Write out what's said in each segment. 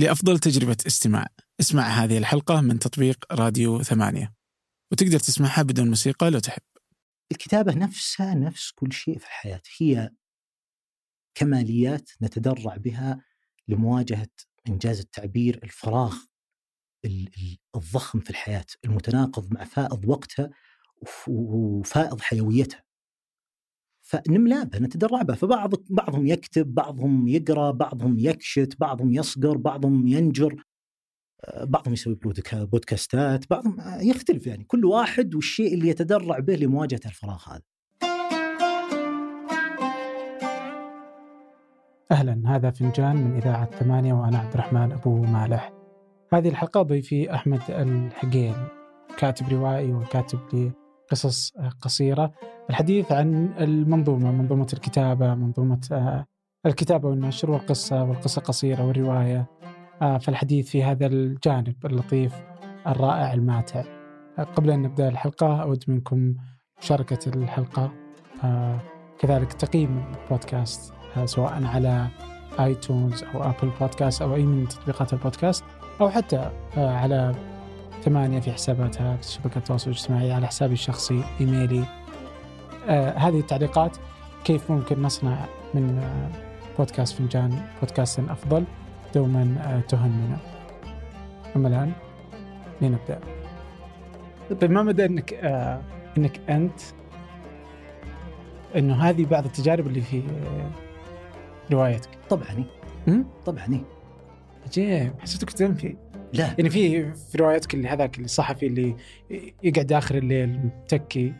لأفضل تجربة استماع. اسمع هذه الحلقة من تطبيق راديو ثمانية. وتقدر تسمعها بدون موسيقى لو تحب. الكتابة نفسها نفس كل شيء في الحياة. هي كماليات نتدرع بها لمواجهة إنجاز التعبير الفراغ الضخم في الحياة المتناقض مع فائض وقتها وفائض حيويتها. فنملأ بها نتدرع بها فبعض بعضهم يكتب بعضهم يقرأ بعضهم يكشت بعضهم يصقر بعضهم ينجر آه، بعضهم يسوي بودكاستات بعضهم يختلف يعني. كل واحد والشيء اللي يتدرع به لمواجهة الفراغ هذا. أهلا. هذا فنجان من إذاعة ثمانية وأنا عبد الرحمن أبو مالح. هذه الحلقة ضيفي أحمد الحقيل كاتب روائي وكاتب لقصص قصيرة. الحديث عن المنظومة منظومة الكتابة منظومة آه، الكتابة والنشر والقصة والقصة القصيرة والرواية آه، فالحديث في هذا الجانب اللطيف الرائع الماتع. آه، قبل أن نبدأ الحلقة أود منكم مشاركة الحلقة. كذلك تقييم البودكاست سواء على آيتونز أو آبل بودكاست أو أي من تطبيقات البودكاست أو حتى على ثمانية في حساباتها في شبكة التواصل الاجتماعي على حسابي الشخصي إيميلي هذه التعليقات كيف ممكن نصنع من آه بودكاست فنجان بودكاست أفضل دوما آه تهمنا. أما الآن لنبدأ. طيب ما مدى أنك آه أنك أنت أنه هذه بعض التجارب اللي في آه روايتك؟ طبعا. طبعا. عجيب. حسيتك تنفي لا. يعني في في روايتك اللي هذاك الصحفي اللي يقعد آخر الليل متكي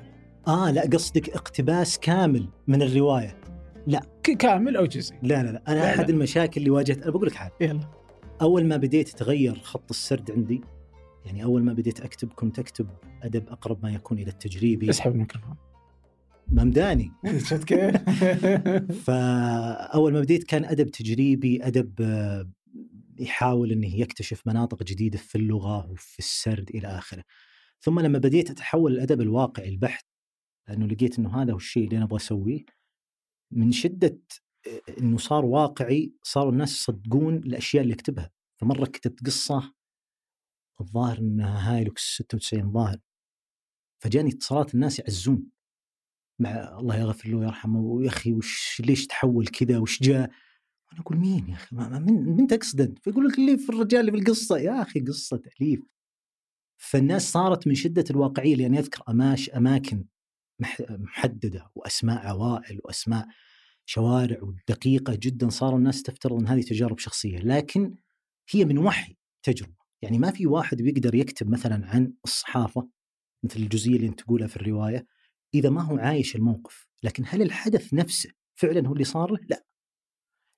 آه لا قصدك اقتباس كامل من الرواية. لا. كامل أو جزء لا لا لا. أنا لا أحد لا. المشاكل اللي واجهت أنا بقول لك حاجة يلا. أول ما بديت يتغير خط السرد عندي يعني أول ما بديت اكتب كنت اكتب أدب أقرب ما يكون إلى التجريبي. اسحب الميكروفون. ممداني. شفت كيف؟ فأول ما بديت كان أدب تجريبي أدب آه، يحاول إنه يكتشف مناطق جديدة في اللغة وفي السرد إلى آخره. ثم لما بديت أتحول الادب الواقعي البحت لأنه لقيت إنه هذا هو الشيء اللي أنا أبغى أسويه. من شدة إنه صار واقعي صاروا الناس يصدقون الأشياء اللي أكتبها. فمرة كتبت قصة الظاهر انها هايلوكس 96 ظاهر. فجاني اتصالات الناس يعزون. مع الله يغفر له ويرحمه ويا أخي وش ليش تحول كذا؟ وش جاء؟ أنا أقول مين يا أخي؟ من من تقصد انت؟ فيقول لك اللي في الرجال اللي في القصة. يا أخي قصة تاليف فالناس صارت من شدة الواقعية لأني أذكر أماش أماكن. محددة وأسماء عوائل وأسماء شوارع ودقيقة جدا صاروا الناس تفترض إن هذه تجارب شخصية لكن هي من وحي تجربة. يعني ما في واحد بيقدر يكتب مثلا عن الصحافة مثل الجزئية اللي أنت تقولها في الرواية إذا ما هو عايش الموقف. لكن هل الحدث نفسه فعلا هو اللي صار له؟ لا.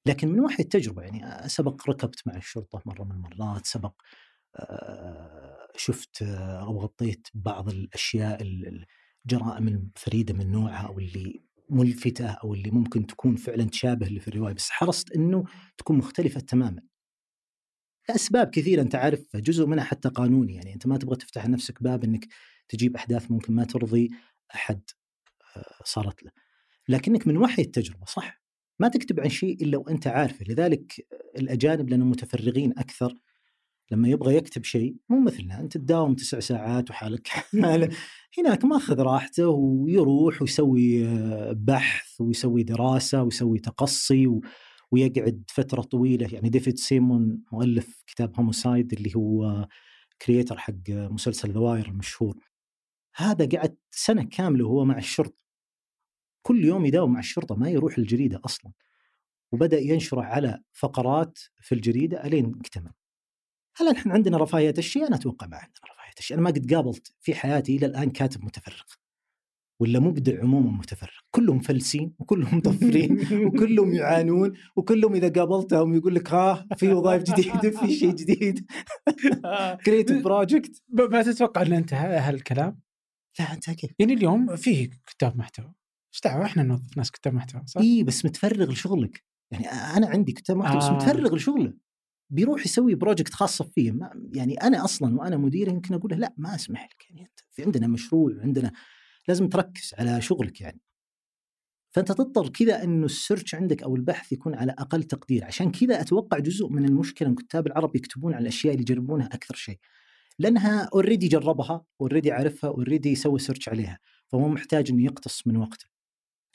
لكن من وحي التجربة يعني سبق ركبت مع الشرطة مرة من المرات سبق شفت أو غطيت بعض الأشياء الجرائم الفريده من نوعها أو اللي ملفتة أو اللي ممكن تكون فعلا تشابه اللي في الرواية بس حرصت إنه تكون مختلفة تماما. لأسباب كثيرة أنت عارف جزء منها حتى قانوني يعني أنت ما تبغى تفتح لنفسك باب إنك تجيب أحداث ممكن ما ترضي أحد صارت له. لكنك من وحي التجربة صح ما تكتب عن شيء إلا وأنت عارفه لذلك الأجانب لأنهم متفرغين أكثر لما يبغى يكتب شيء مو مثلنا أنت تداوم تسع ساعات وحالك هناك ماخذ راحته ويروح ويسوي بحث ويسوي دراسة ويسوي تقصي و... ويقعد فترة طويلة. يعني ديفيد سيمون مؤلف كتاب Homicide اللي هو creator حق مسلسل The Wire المشهور. هذا قعد سنة كاملة وهو مع الشرطة. كل يوم يداوم مع الشرطة ما يروح الجريدة أصلا. وبدأ ينشره على فقرات في الجريدة ألين اكتمل. هل نحن عندنا رفاهية الشيء؟ أنا أتوقع ما عندنا رفاهية الشيء، أنا ما قد قابلت في حياتي إلى الآن كاتب متفرغ. ولا مبدع عموما متفرغ، كلهم مفلسين وكلهم مطفرين وكلهم يعانون وكلهم إذا قابلتهم يقول لك ها في وظائف جديدة في شيء جديد creative project ما تتوقع إن انت هالكلام؟ لا أنت كيف؟ يعني اليوم في كتاب محتوى إيش دعوة إحنا نوظف ناس كتاب محتوى صح؟ اي بس متفرغ لشغلك يعني أنا عندي كتاب محتوى آه. بس متفرغ لشغله بيروح يسوي project خاصه فيه. يعني أنا أصلا وأنا مدير يمكن أقول له لا ما أسمح لك. يعني أنت في عندنا مشروع وعندنا لازم تركز على شغلك يعني. فأنت تضطر كذا انه ال search عندك أو البحث يكون على أقل تقدير. عشان كذا أتوقع جزء من المشكلة إن كتاب العرب يكتبون على الأشياء اللي يجربونها أكثر شيء. لأنها already جربها already عارفها already يسوي search عليها فهو محتاج إنه يقتص من وقته.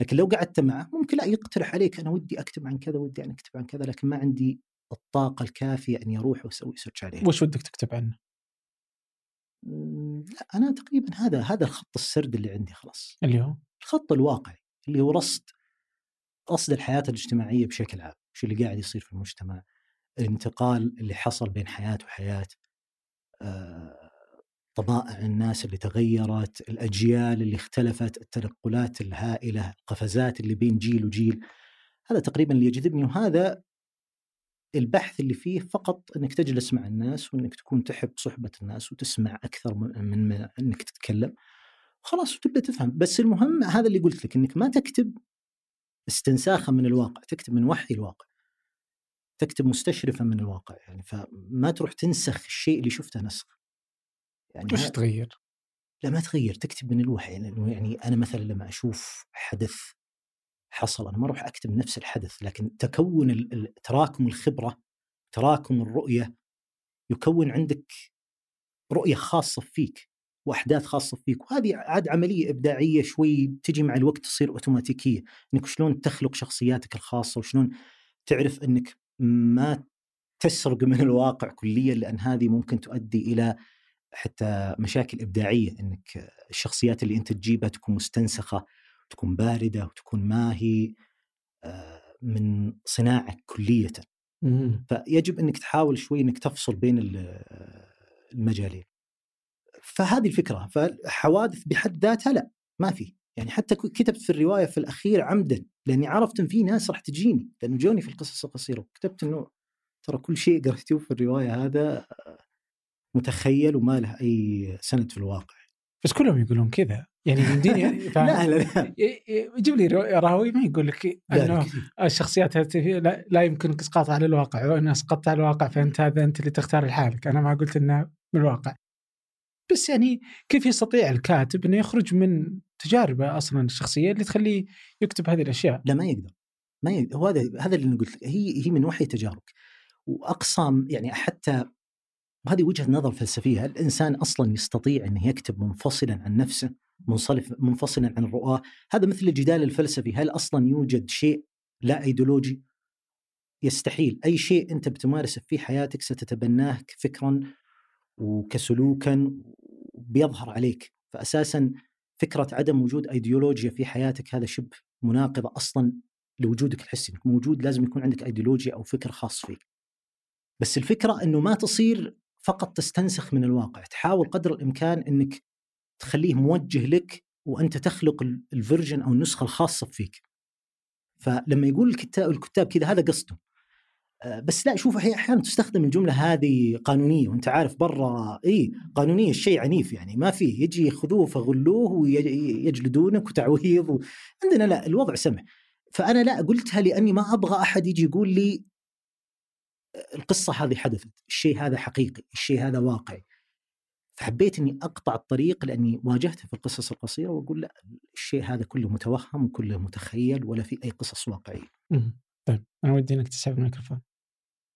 لكن لو قعدت معه ممكن لا يقترح عليك أنا ودي أكتب عن كذا ودي ان أكتب عن كذا لكن ما عندي الطاقة الكافية أني أروح وأسوي search عليه وش ودك تكتب عنه؟ لا أنا تقريبا هذا هذا الخط السرد اللي عندي خلاص. اللي هو؟ الخط الواقعي اللي هو رصد رصد الحياة الاجتماعية بشكل عام. شو اللي قاعد يصير في المجتمع؟ الانتقال اللي حصل بين حياة وحياة آه، طبائع الناس اللي تغيرت الأجيال اللي اختلفت التنقلات الهائلة القفزات اللي بين جيل وجيل. هذا تقريبا اللي يجذبني وهذا البحث اللي فيه فقط إنك تجلس مع الناس وإنك تكون تحب صحبة الناس وتسمع أكثر من, من إنك تتكلم. خلاص وتبدأ تفهم. بس المهم هذا اللي قلت لك إنك ما تكتب استنساخا من الواقع تكتب من وحي الواقع. تكتب مستشرفا من الواقع يعني فما تروح تنسخ الشيء اللي شفته نسخ. يعني وش تغير؟ لا ما تغير تكتب من الوحي. يعني, يعني أنا مثلا لما أشوف حدث حصل أنا ما أروح اكتب نفس الحدث لكن تكون تراكم الخبرة تراكم الرؤية يكون عندك رؤية خاصة فيك وأحداث خاصة فيك وهذه عاد عملية إبداعية شوي تجي مع الوقت تصير أوتوماتيكية إنك شلون تخلق شخصياتك الخاصة وشلون تعرف إنك ما تسرق من الواقع كليا لأن هذه ممكن تؤدي إلى حتى مشاكل إبداعية إنك الشخصيات اللي أنت تجيبها تكون مستنسخة. تكون باردة وتكون ما هي آه، من صناعك كلية. فيجب إنك تحاول شوي إنك تفصل بين المجالين. فهذه الفكرة. فحوادث بحد ذاتها لا ما في. يعني حتى كتبت في الرواية في الأخير عمدا لأني عرفت إن في ناس راح تجيني. لأنه جوني في القصص القصيرة. كتبت إنه ترى كل شيء قريتوه في الرواية هذا متخيل وما له أي سند في الواقع. بس كلهم يقولون كذا. يعني يمديني لا لا لا. يجيب لي راوي ما يقول لك أنه الشخصيات لا, لا يمكن اسقاطها على الواقع. وان اسقطت على الواقع فأنت هذا أنت اللي تختار لحالك. أنا ما قلت إنه من الواقع بس يعني كيف يستطيع الكاتب إنه يخرج من تجاربه أصلا الشخصية اللي تخليه يكتب هذه الأشياء؟ لا ما يقدر. ما يقدر. هو هذا هذا اللي قلت. هي هي من وحي تجاربك. وأقصى يعني حتى وهذه وجهة نظر فلسفية. هل الإنسان أصلا يستطيع انه يكتب منفصلا عن نفسه منصرف منفصلا عن الرؤاه هذا مثل الجدال الفلسفي. هل أصلا يوجد شيء لا إيديولوجي؟ يستحيل. أي شيء أنت بتمارسه في حياتك ستتبناه فكرا وكسلوكا بيظهر عليك. فاساسا فكرة عدم وجود إيديولوجيا في حياتك هذا شبه مناقضة أصلا لوجودك الحسي. موجود لازم يكون عندك إيديولوجيا أو فكر خاص فيك. بس الفكرة إنه ما تصير فقط تستنسخ من الواقع تحاول قدر الإمكان إنك تخليه موجه لك وأنت تخلق الفيرجن أو النسخة الخاصة فيك فلما يقول الكتاب الكتاب كذا هذا قصده. آه، بس لا شوف أحيانا تستخدم الجملة هذه قانونية وأنت عارف برا إي قانونية الشيء عنيف يعني ما فيه. يجي ياخذوه فغلوه ويجلدونك وتعويض و... عندنا لا الوضع سمح. فأنا لا قلتها لأني ما أبغى أحد يجي يقول لي القصة هذه حدثت، الشيء هذا حقيقي، الشيء هذا واقعي. فحبيت إني أقطع الطريق لأني واجهته في القصص القصيرة وأقول لا الشيء هذا كله متوهم وكله متخيل ولا في أي قصص واقعية. طيب أنا ودي إنك تسحب الميكروفون.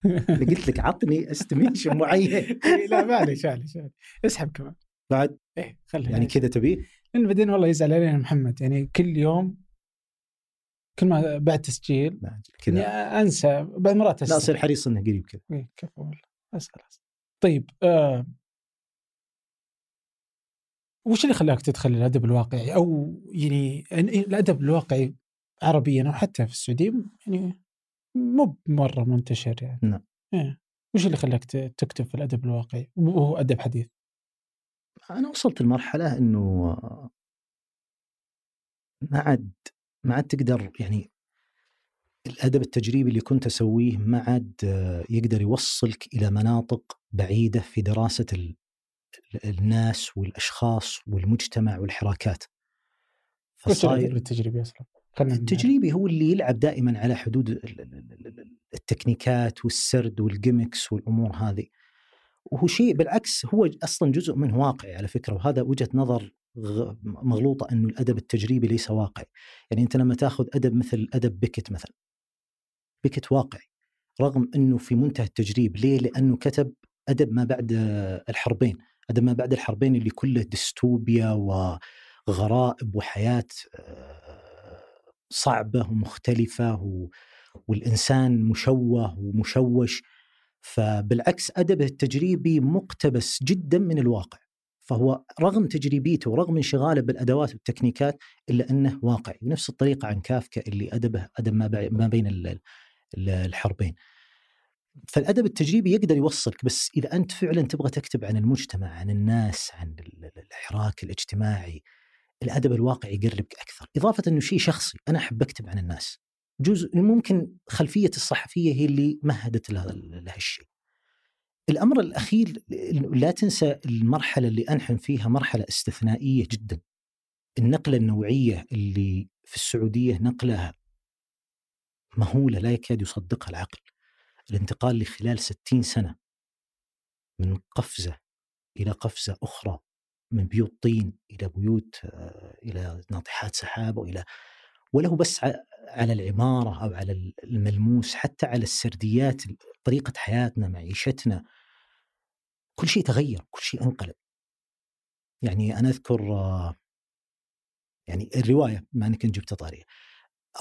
أنا قلت لك عطني استيميشن معين. إيه، لا معليش معليش اسحب كمان. بعد؟ إيه خلي يعني كذا تبيه؟ لأن بعدين والله يزعل علينا محمد يعني كل يوم كل ما بعد تسجيل كذا. يعني أنسى. بعض مرات لا اصير حريص إنه قريب كذا. إيه كفو والله. بس خلاص طيب آه وش اللي خلاك تدخل الأدب الواقعي؟ أو يعني الأدب الواقعي عربيا أو حتى في السعودية يعني مو مرة منتشر يعني. نعم. إيه. وش اللي خلاك تكتب في الأدب الواقعي؟ وهو أدب حديث؟ أنا وصلت لمرحلة إنه ما عاد ما عاد تقدر يعني الأدب التجريبي اللي كنت أسويه ما عاد يقدر يوصلك إلى مناطق بعيدة في دراسة الناس والأشخاص والمجتمع والحراكات. فصاير التجريبي أصلا؟ التجريبي هو اللي يلعب دائما على حدود التكنيكات والسرد وال gimmicks والأمور هذه. وهو شيء بالعكس هو أصلا جزء منه واقعي على فكرة وهذا وجهة نظر مغلوطة أنه الأدب التجريبي ليس واقعي. يعني أنت لما تأخذ أدب مثل أدب بيكت مثلا بيكت واقعي رغم أنه في منتهى التجريب ليه؟ لأنه كتب أدب ما بعد الحربين أدب ما بعد الحربين اللي كله ديستوبيا وغرائب وحياة آه، صعبة ومختلفة والإنسان مشوه ومشوش. فبالعكس أدبه التجريبي مقتبس جدا من الواقع. فهو رغم تجريبيته ورغم انشغاله بالأدوات والتكنيكات إلا أنه واقعي بنفس الطريقة عن كافكا اللي أدبه أدب ما بين الحربين. فالأدب التجريبي يقدر يوصلك بس إذا أنت فعلا تبغى تكتب عن المجتمع عن الناس عن الحراك الاجتماعي الأدب الواقعي يقربك أكثر. إضافة إنه شيء شخصي أنا أحب أكتب عن الناس. جزء ممكن خلفية الصحفية هي اللي مهدت لها الشيء الأمر الأخير لا تنسى المرحلة اللي أنحن فيها مرحلة استثنائية جدا. النقلة النوعية اللي في السعودية نقله مهولة لا يكاد يصدقها العقل. الانتقال لخلال ستين سنة من قفزة إلى قفزة أخرى من بيوت طين إلى بيوت آه، إلى ناطحات سحاب وإلى وله بس على العمارة أو على الملموس حتى على السرديات طريقة حياتنا معيشتنا. كل شيء تغير كل شيء انقلب. يعني أنا أذكر يعني الرواية بما إنك جبت طاريه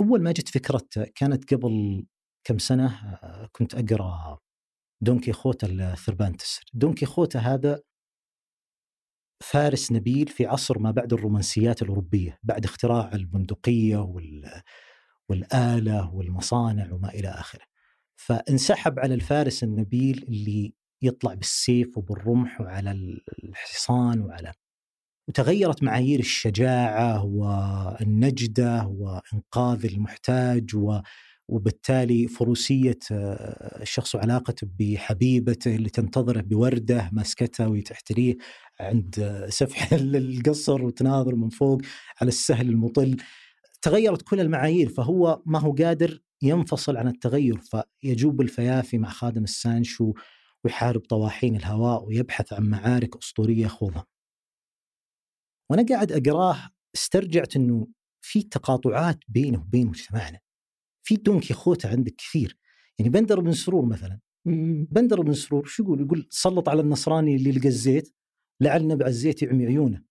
أول ما جت فكره كانت قبل كم سنة كنت أقرأ دون كيخوتا الثربانتس دون كيخوتا هذا فارس نبيل في عصر ما بعد الرومانسيات الأوروبية بعد اختراع البندقية وال والآلة والمصانع وما إلى آخره. فانسحب على الفارس النبيل اللي يطلع بالسيف وبالرمح وعلى الحصان وعلى وتغيرت معايير الشجاعة والنجدة وإنقاذ المحتاج و وبالتالي فروسية آه، الشخص وعلاقته بحبيبته اللي تنتظره بوردة ماسكتها وتحتريه عند سفح القصر وتناظر من فوق على السهل المطل. تغيرت كل المعايير فهو ما هو قادر ينفصل عن التغير فيجوب الفيافي مع خادم السانشو ويحارب طواحين الهواء ويبحث عن معارك أسطورية يخوضها. وأنا قاعد أقراه استرجعت أنه في تقاطعات بينه وبين مجتمعنا. في دون كيخوته عندك كثير. يعني بندر بن سرور مثلا. بندر بن سرور شو يقول؟ يقول سلط على النصراني اللي لقى الزيت لعل نبع الزيت يعمي عيونه.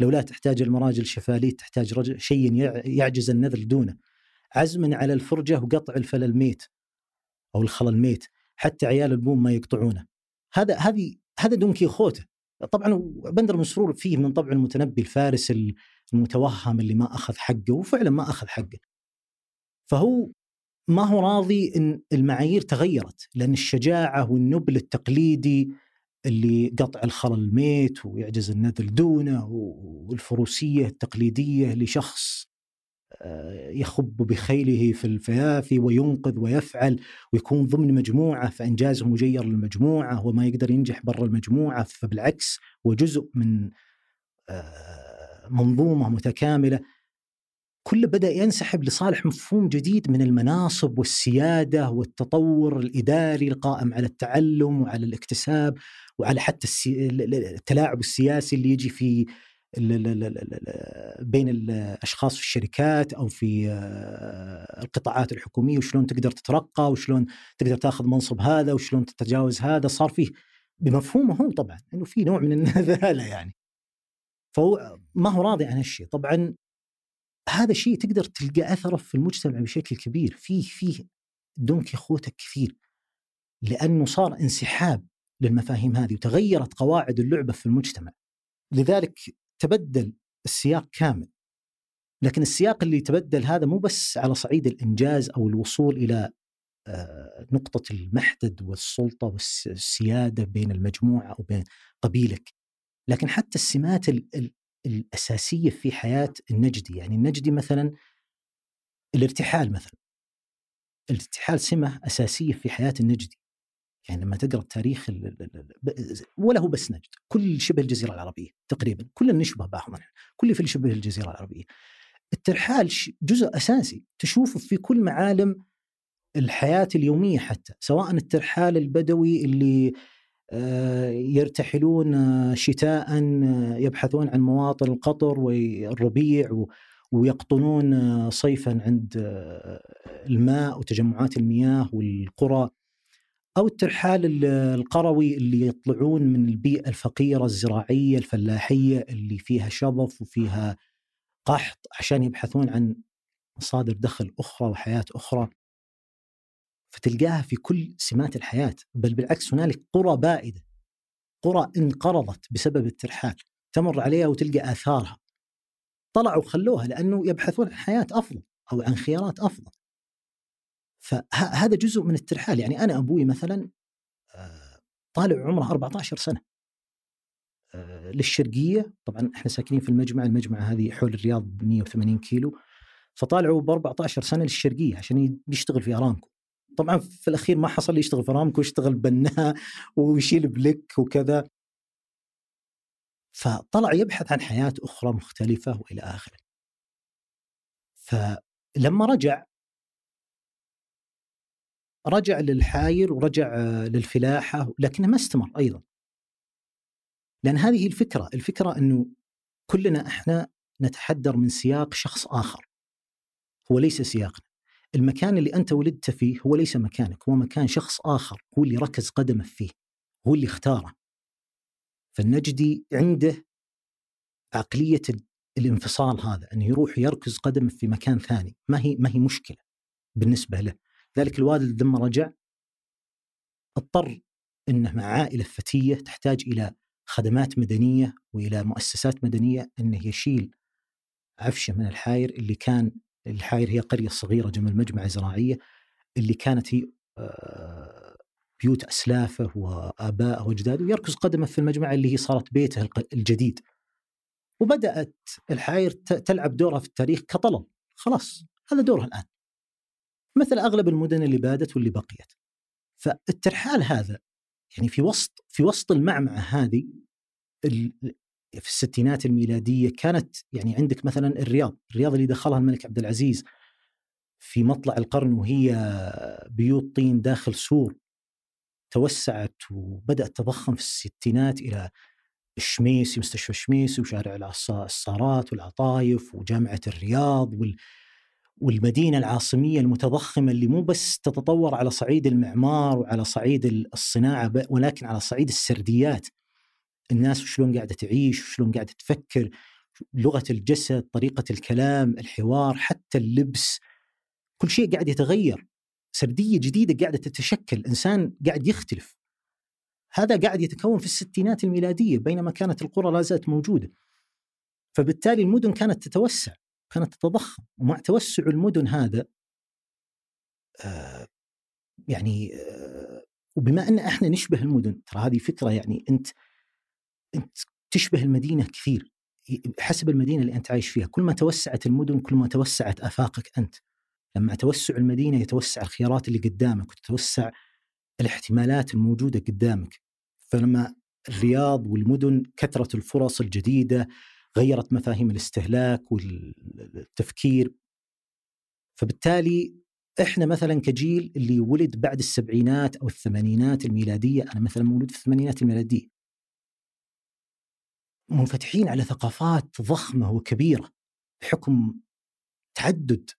لو لا تحتاج المراجل شفاليت تحتاج رجل شيء يعجز النذل دونه. عزم على الفرجة وقطع الفل الميت أو الخل الميت حتى عيال البوم ما يقطعونه. هذا هذه هذا دون كيخوته طبعا بندر مسرور فيه من طبع المتنبي الفارس المتوهم اللي ما أخذ حقه وفعلا ما أخذ حقه. فهو ما هو راضي إن المعايير تغيرت لأن الشجاعة والنبل التقليدي اللي قطع الخل الميت ويعجز النذل دونه والفروسية التقليدية لشخص يخب بخيله في الفيافي وينقذ ويفعل ويكون ضمن مجموعة فإنجازه مجير للمجموعة وما يقدر ينجح برا المجموعة فبالعكس هو جزء من آه، منظومة متكاملة. كله بدأ ينسحب لصالح مفهوم جديد من المناصب والسيادة والتطور الإداري القائم على التعلم وعلى الاكتساب وعلى حتى التلاعب السياسي اللي يجي في بين الأشخاص في الشركات أو في آه، القطاعات الحكومية وشلون تقدر تترقى وشلون تقدر تاخذ منصب هذا وشلون تتجاوز هذا صار فيه بمفهومه هو طبعا إنه في نوع من النذاله يعني. فهو ما هو راضي عن هالشيء. طبعا هذا الشيء تقدر تلقى أثره في المجتمع بشكل كبير. فيه فيه دون كيخوته كثير. لأنه صار انسحاب للمفاهيم هذه وتغيرت قواعد اللعبة في المجتمع. لذلك تبدل السياق كامل. لكن السياق اللي تبدل هذا مو بس على صعيد الإنجاز أو الوصول إلى آه، نقطة المحدد والسلطة والسيادة بين المجموعة أو بين قبيلك لكن حتى السمات الأساسية في حياة النجدي. يعني النجدي مثلا الارتحال مثلا. الارتحال سمة أساسية في حياة النجدي. يعني لما تقرأ التاريخ ولا هو بس نجد كل شبه الجزيرة العربية تقريبا كلنا نشبه بعضنا كل في شبه الجزيرة العربية. الترحال جزء أساسي تشوفه في كل معالم الحياة اليومية حتى سواء الترحال البدوي اللي آه، يرتحلون آه، شتاء آه، يبحثون عن مواطن القطر والربيع ويقطنون صيفا عند الماء وتجمعات المياه والقرى. أو الترحال القروي اللي يطلعون من البيئة الفقيرة الزراعية الفلاحية اللي فيها شظف وفيها قحط عشان يبحثون عن مصادر دخل أخرى وحياة أخرى. فتلقاها في كل سمات الحياة بل بالعكس هنالك قرى بائدة قرى انقرضت بسبب الترحال تمر عليها وتلقى آثارها. طلعوا خلوها لأنه يبحثون عن حياة أفضل أو عن خيارات أفضل. فهذا جزء من الترحال. يعني أنا أبوي مثلا آه، طالع عمره 14 سنة. آه، للشرقية. طبعا إحنا ساكنين في المجمع المجمع هذه حول الرياض ب 180 كيلو. فطالعوا ب 14 سنة للشرقية عشان يشتغل في أرامكو. طبعا في الأخير ما حصل يشتغل في أرامكو يشتغل بناء ويشيل بلك وكذا. فطلع يبحث عن حياة أخرى مختلفة وإلى آخره. فلما رجع رجع للحاير ورجع للفلاحة لكنه ما استمر أيضا. لأن هذه الفكرة الفكرة إنه كلنا إحنا نتحدر من سياق شخص آخر. هو ليس سياقنا. المكان اللي أنت ولدت فيه هو ليس مكانك هو مكان شخص آخر هو اللي ركز قدمه فيه هو اللي اختاره. فالنجدي عنده عقلية الانفصال هذا انه يروح يركز قدمه في مكان ثاني. ما هي ما هي مشكلة بالنسبة له. ذلك الوالد لما رجع اضطر إنه مع عائلة فتية تحتاج إلى خدمات مدنية وإلى مؤسسات مدنية إنه يشيل عفشة من الحاير اللي كان الحاير هي قرية صغيرة جنب المجمع الزراعيه اللي كانت هي آه، بيوت أسلافه وآبائه وأجداده ويركز قدمه في المجمع اللي هي صارت بيته الجديد. وبدأت الحاير تلعب دورها في التاريخ كطلب خلاص هذا دورها الآن. مثل أغلب المدن اللي بادت واللي بقيت. فالترحال هذا يعني في وسط في وسط المعمعة هذه في الستينات الميلادية كانت يعني عندك مثلا الرياض، الرياض اللي دخلها الملك عبد العزيز في مطلع القرن وهي بيوت طين داخل سور توسعت وبدأت تضخم في الستينات إلى الشميسي مستشفى الشميسي وشارع الصارات والعطايف وجامعة الرياض وال والمدينة العاصمية المتضخمة اللي مو بس تتطور على صعيد المعمار وعلى صعيد الصناعة ولكن على صعيد السرديات. الناس شلون قاعدة تعيش وشلون قاعدة تفكر لغة الجسد طريقة الكلام الحوار حتى اللبس. كل شيء قاعد يتغير. سردية جديدة قاعدة تتشكل. إنسان قاعد يختلف. هذا قاعد يتكون في الستينات الميلادية بينما كانت القرى لا زالت موجودة. فبالتالي المدن كانت تتوسع. كانت تتضخم ومع توسع المدن هذا آه يعني آه وبما أن إحنا نشبه المدن ترى هذه فكرة يعني أنت أنت تشبه المدينة كثير حسب المدينة اللي أنت عايش فيها، كل ما توسعت المدن كل ما توسعت آفاقك أنت. لما توسع المدينة يتوسع الخيارات اللي قدامك وتتوسع الاحتمالات الموجودة قدامك. فلما الرياض والمدن كثرت الفرص الجديدة غيرت مفاهيم الاستهلاك والتفكير. فبالتالي إحنا مثلا كجيل اللي ولد بعد السبعينات أو الثمانينات الميلادية أنا مثلا مولود في الثمانينات الميلادية. منفتحين على ثقافات ضخمة وكبيرة بحكم تعدد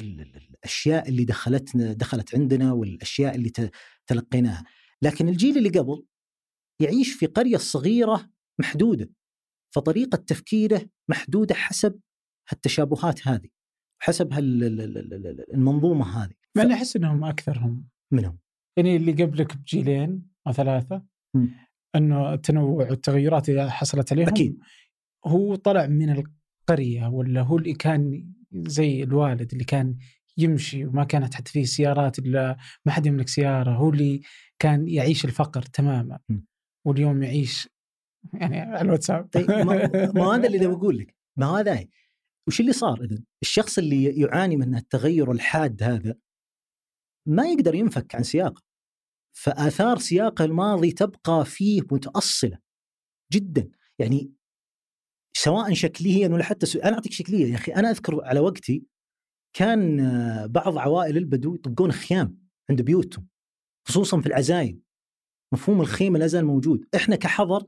الأشياء اللي دخلتنا دخلت عندنا والأشياء اللي تلقيناها، لكن الجيل اللي قبل يعيش في قرية صغيرة محدودة. فطريقة تفكيره محدودة حسب هالتشابهات هذه حسب المنظومة هذه. مع إني أحس إنهم أكثرهم. منهم. يعني اللي قبلك بجيلين أو ثلاثة م. إنه التنوع والتغيرات اللي حصلت عليهم أكيد. هو طلع من القرية ولا هو اللي كان زي الوالد اللي كان يمشي وما كانت حتى فيه سيارات إلا ما حد يملك سيارة هو اللي كان يعيش الفقر تماما. واليوم يعيش يعني على الواتساب. طيب ما هذا اللي بقول لك. ما هذا؟ وش اللي صار اذا الشخص اللي يعاني من التغير الحاد هذا ما يقدر ينفك عن سياقه. فآثار سياقه الماضي تبقى فيه متأصلة جدا. يعني سواء شكليا ولا حتى سو... أنا أعطيك شكلية يا أخي. أنا أذكر على وقتي كان بعض عوائل البدو يطقون خيام عند بيوتهم خصوصا في العزايم. مفهوم الخيمه لا زال موجود. إحنا كحضر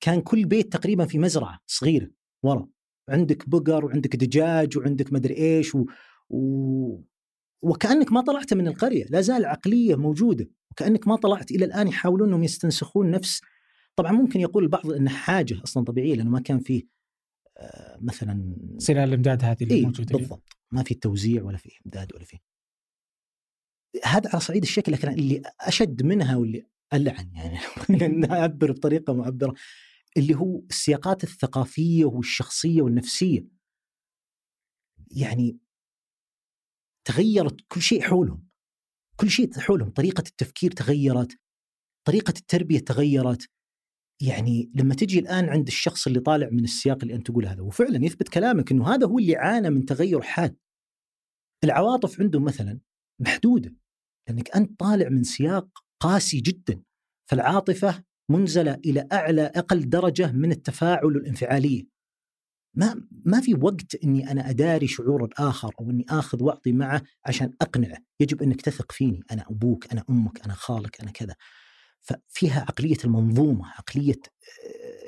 كان كل بيت تقريبا في مزرعة صغيرة ورا. عندك بقر وعندك دجاج وعندك مدري إيش و... و... وكأنك ما طلعت من القرية لا زال عقلية موجودة. وكأنك ما طلعت إلى الآن يحاولون إنهم يستنسخون نفس. طبعا ممكن يقول البعض انه حاجة أصلا طبيعية لأنه ما كان فيه آه، مثلا سلال الإمداد هذه اللي إيه موجودة بالضبط. ما في توزيع ولا في إمداد ولا في. هذا على صعيد الشكل لكن اللي أشد منها واللي ألعن يعني نعبر بطريقة معبرة. اللي هو السياقات الثقافية والشخصية والنفسية. يعني تغيرت كل شيء حولهم. كل شيء حولهم. طريقة التفكير تغيرت. طريقة التربية تغيرت. يعني لما تجي الآن عند الشخص اللي طالع من السياق اللي أنت تقول هذا وفعلا يثبت كلامك إنه هذا هو اللي عانى من تغير حاد. العواطف عنده مثلا محدودة. لأنك أنت طالع من سياق قاسي جدا. فالعاطفة منزله إلى أعلى أقل درجة من التفاعل والانفعاليه ما ما في وقت إني أنا أداري شعور الآخر أو إني آخذ واعطي معه عشان أقنعه، يجب انك تثق فيني، أنا أبوك، أنا أمك، أنا خالك، أنا كذا. ففيها عقلية المنظومة، عقلية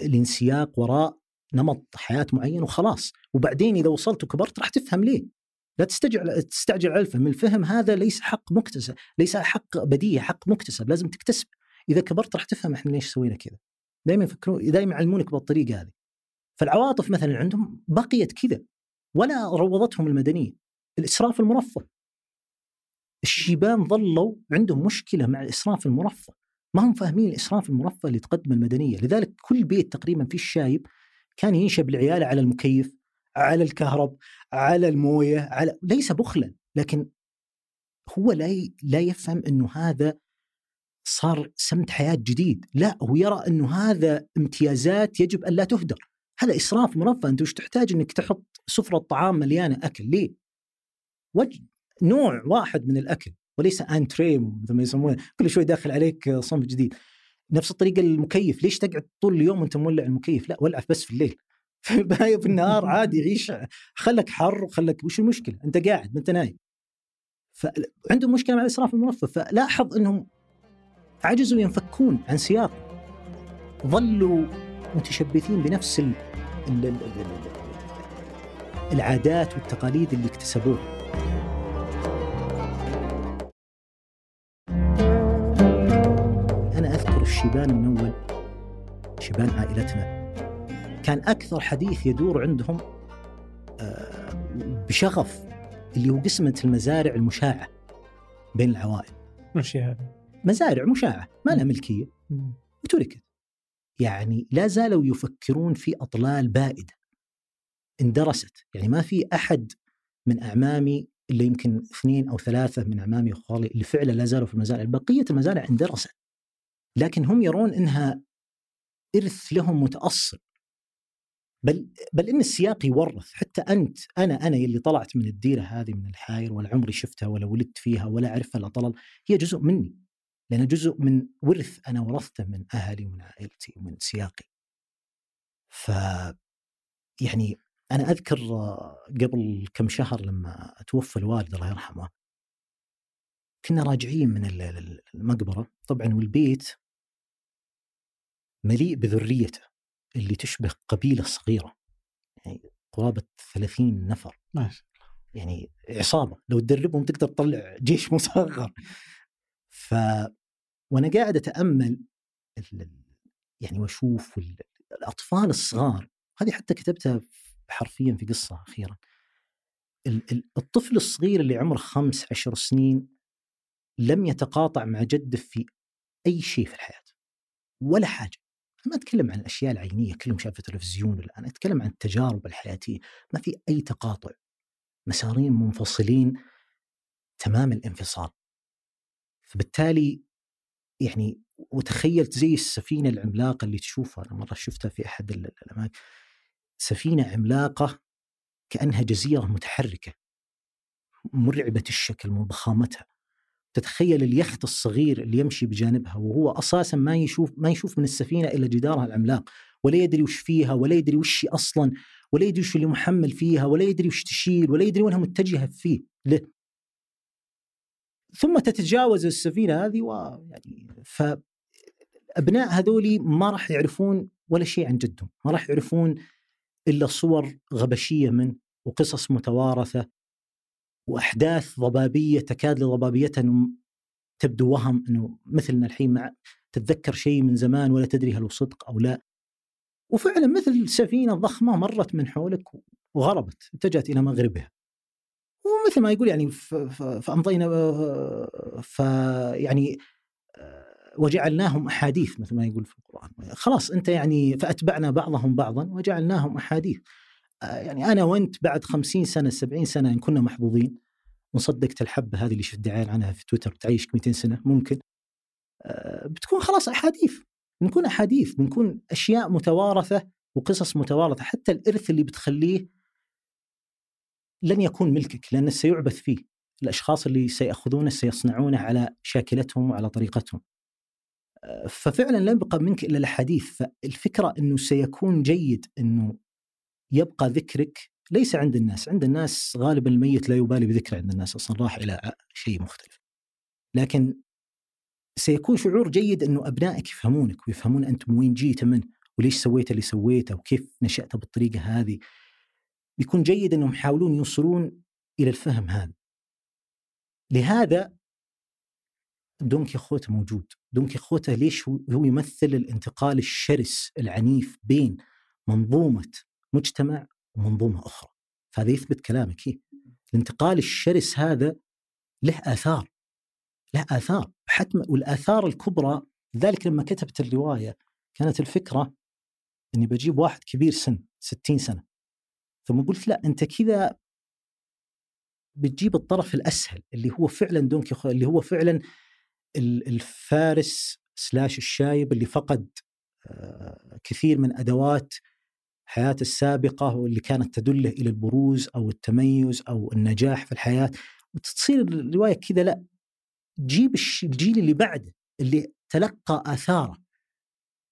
آه، الانسياق وراء نمط حياة معين وخلاص، وبعدين إذا وصلت وكبرت راح تفهم ليه. لا تستعجل تستعجل على الفهم، الفهم هذا ليس حق مكتسب، ليس حق بديهي، حق مكتسب، لازم تكتسب. إذا كبرت راح تفهم إحنا ليش سوينا كذا. دائما يفكرون دائما يعلمونك بالطريقة هذه. فالعواطف مثلا عندهم بقيت كذا ولا روضتهم المدنية. الإسراف المرفه. الشيبان ظلوا عندهم مشكلة مع الإسراف المرفه. ما هم فاهمين الإسراف المرفه اللي تقدم المدنية، لذلك كل بيت تقريبا في الشايب كان ينشب العيال على المكيف، على الكهرب، على الموية، على ليس بخلا، لكن هو لا. لا يفهم إنه هذا صار سمت حياة جديد، لا هو يرى انه هذا امتيازات يجب أن لا تهدر، هذا إسراف مرفه، أنت وش تحتاج؟ أنك تحط سفرة طعام مليانة أكل، ليه؟ وجه نوع واحد من الأكل. وليس انتري مثل ما يسمونه. كل شوي داخل عليك صنف جديد. نفس الطريقة المكيف. ليش تقعد طول اليوم وأنت مولع المكيف؟ لا ولع بس في الليل. في النهار عادي عيش. خلك حر وخلك وش المشكلة؟ أنت قاعد ما أنت نايم. فعندهم مشكلة مع الإسراف المرفه. فلاحظ أنهم عجزوا ينفكون عن سياق. ظلوا متشبثين بنفس ال ال ال العادات والتقاليد اللي اكتسبوها. الشيبان من أول شيبان عائلتنا. كان أكثر حديث يدور عندهم آه، بشغف اللي هو قسمة المزارع المشاعة بين العوائل. وش هذا؟ مزارع مشاعة ما لها ملكية. وتركت. يعني لا زالوا يفكرون في أطلال بائدة. اندرست. يعني ما في أحد من أعمامي اللي يمكن اثنين أو ثلاثة من أعمامي وخالي اللي فعلا لا زالوا في المزارع. بقية المزارع اندرست. لكن هم يرون إنها إرث لهم متأصل. بل بل إن السياق يورث. حتى أنت أنا أنا اللي طلعت من الديرة هذه من الحاير ولا عمري شفتها ولا ولدت فيها ولا اعرفها الا طلل هي جزء مني. لأنها جزء من ورث أنا ورثته من أهلي ومن عائلتي ومن سياقي. ف يعني أنا أذكر قبل كم شهر لما توفى الوالد الله يرحمه كنا راجعين من المقبرة. طبعا والبيت مليء بذريته اللي تشبه قبيلة صغيرة يعني قرابة 30 نفر. ما شاء الله. يعني عصابة. لو تدربهم تقدر تطلع جيش مصغر. ف وأنا قاعد أتأمل يعني وأشوف الأطفال الصغار هذه حتى كتبتها حرفيا في قصة أخيرا. الطفل الصغير اللي عمره خمس عشر سنين لم يتقاطع مع جده في أي شيء في الحياة ولا حاجة. ما أتكلم عن الأشياء العينية كلهم شافوا تلفزيون الآن أتكلم عن التجارب الحياتية. ما في أي تقاطع. مسارين منفصلين تمام الانفصال. فبالتالي يعني وتخيلت زي السفينة العملاقة اللي تشوفها. أنا مرة شفتها في أحد الأماكن. سفينة عملاقة كأنها جزيرة متحركة مرعبة الشكل من ضخامتها. تتخيل اليخت الصغير اللي يمشي بجانبها وهو أساسا ما يشوف ما يشوف من السفينة الا جدارها العملاق ولا يدري وش فيها ولا يدري وش أصلا ولا يدري وش اللي محمل فيها ولا يدري وش تشيل ولا يدري وينها متجهه فيه. له ثم تتجاوز السفينة هذه ويعني ف أبناء هذولي ما راح يعرفون ولا شيء عن جدهم، ما راح يعرفون إلا صور غبشية منه وقصص متوارثة وأحداث ضبابية تكاد لضبابيتها تبدو وهم أنه مثلنا الحين مع تتذكر شيء من زمان ولا تدري هل هو صدق أو لا. وفعلا مثل سفينة ضخمة مرت من حولك وغربت اتجهت إلى مغربها. ومثل ما يقول يعني فأمضينا فيعني وجعلناهم أحاديث مثل ما يقول في القرآن. خلاص أنت يعني فأتبعنا بعضهم بعضا وجعلناهم أحاديث. يعني أنا وأنت بعد خمسين سنة سبعين سنة إن كنا محظوظين وصدقت الحبة هذه اللي شفت دعاية عنها في تويتر بتعيشك 200 سنة ممكن. بتكون خلاص أحاديث. بنكون أحاديث بنكون أشياء متوارثة وقصص متوارثة حتى الإرث اللي بتخليه لن يكون ملكك لأنه سيعبث فيه. الأشخاص اللي سيأخذونه سيصنعونه على شاكلتهم وعلى طريقتهم. ففعلا لا يبقى منك إلا الحديث. فالفكرة إنه سيكون جيد إنه يبقى ذكرك ليس عند الناس. عند الناس غالبا الميت لا يبالي بذكره عند الناس أصلا راح إلى شيء مختلف. لكن سيكون شعور جيد إنه أبنائك يفهمونك ويفهمون أنت من وين جيت منه وليش سويت اللي سويته وكيف نشأت بالطريقة هذه. بيكون جيد إنهم يحاولون يوصلون إلى الفهم هذا. لهذا دون كيخوته موجود. دون كيخوته ليش هو يمثل الانتقال الشرس العنيف بين منظومة مجتمع ومنظومة أخرى؟ فهذا يثبت كلامك هي. الانتقال الشرس هذا له آثار. له آثار. حتما والآثار الكبرى لذلك لما كتبت الرواية كانت الفكرة أني بجيب واحد كبير سن 60 سنة. ثم قلت لا أنت كذا بتجيب الطرف الأسهل اللي هو فعلا دون اللي هو فعلا الفارس سلاش الشايب اللي فقد كثير من أدوات حياته السابقة واللي كانت تدله إلى البروز أو التميز أو النجاح في الحياة. وتصير الرواية كذا لا جيب الجيل اللي بعده اللي تلقى آثاره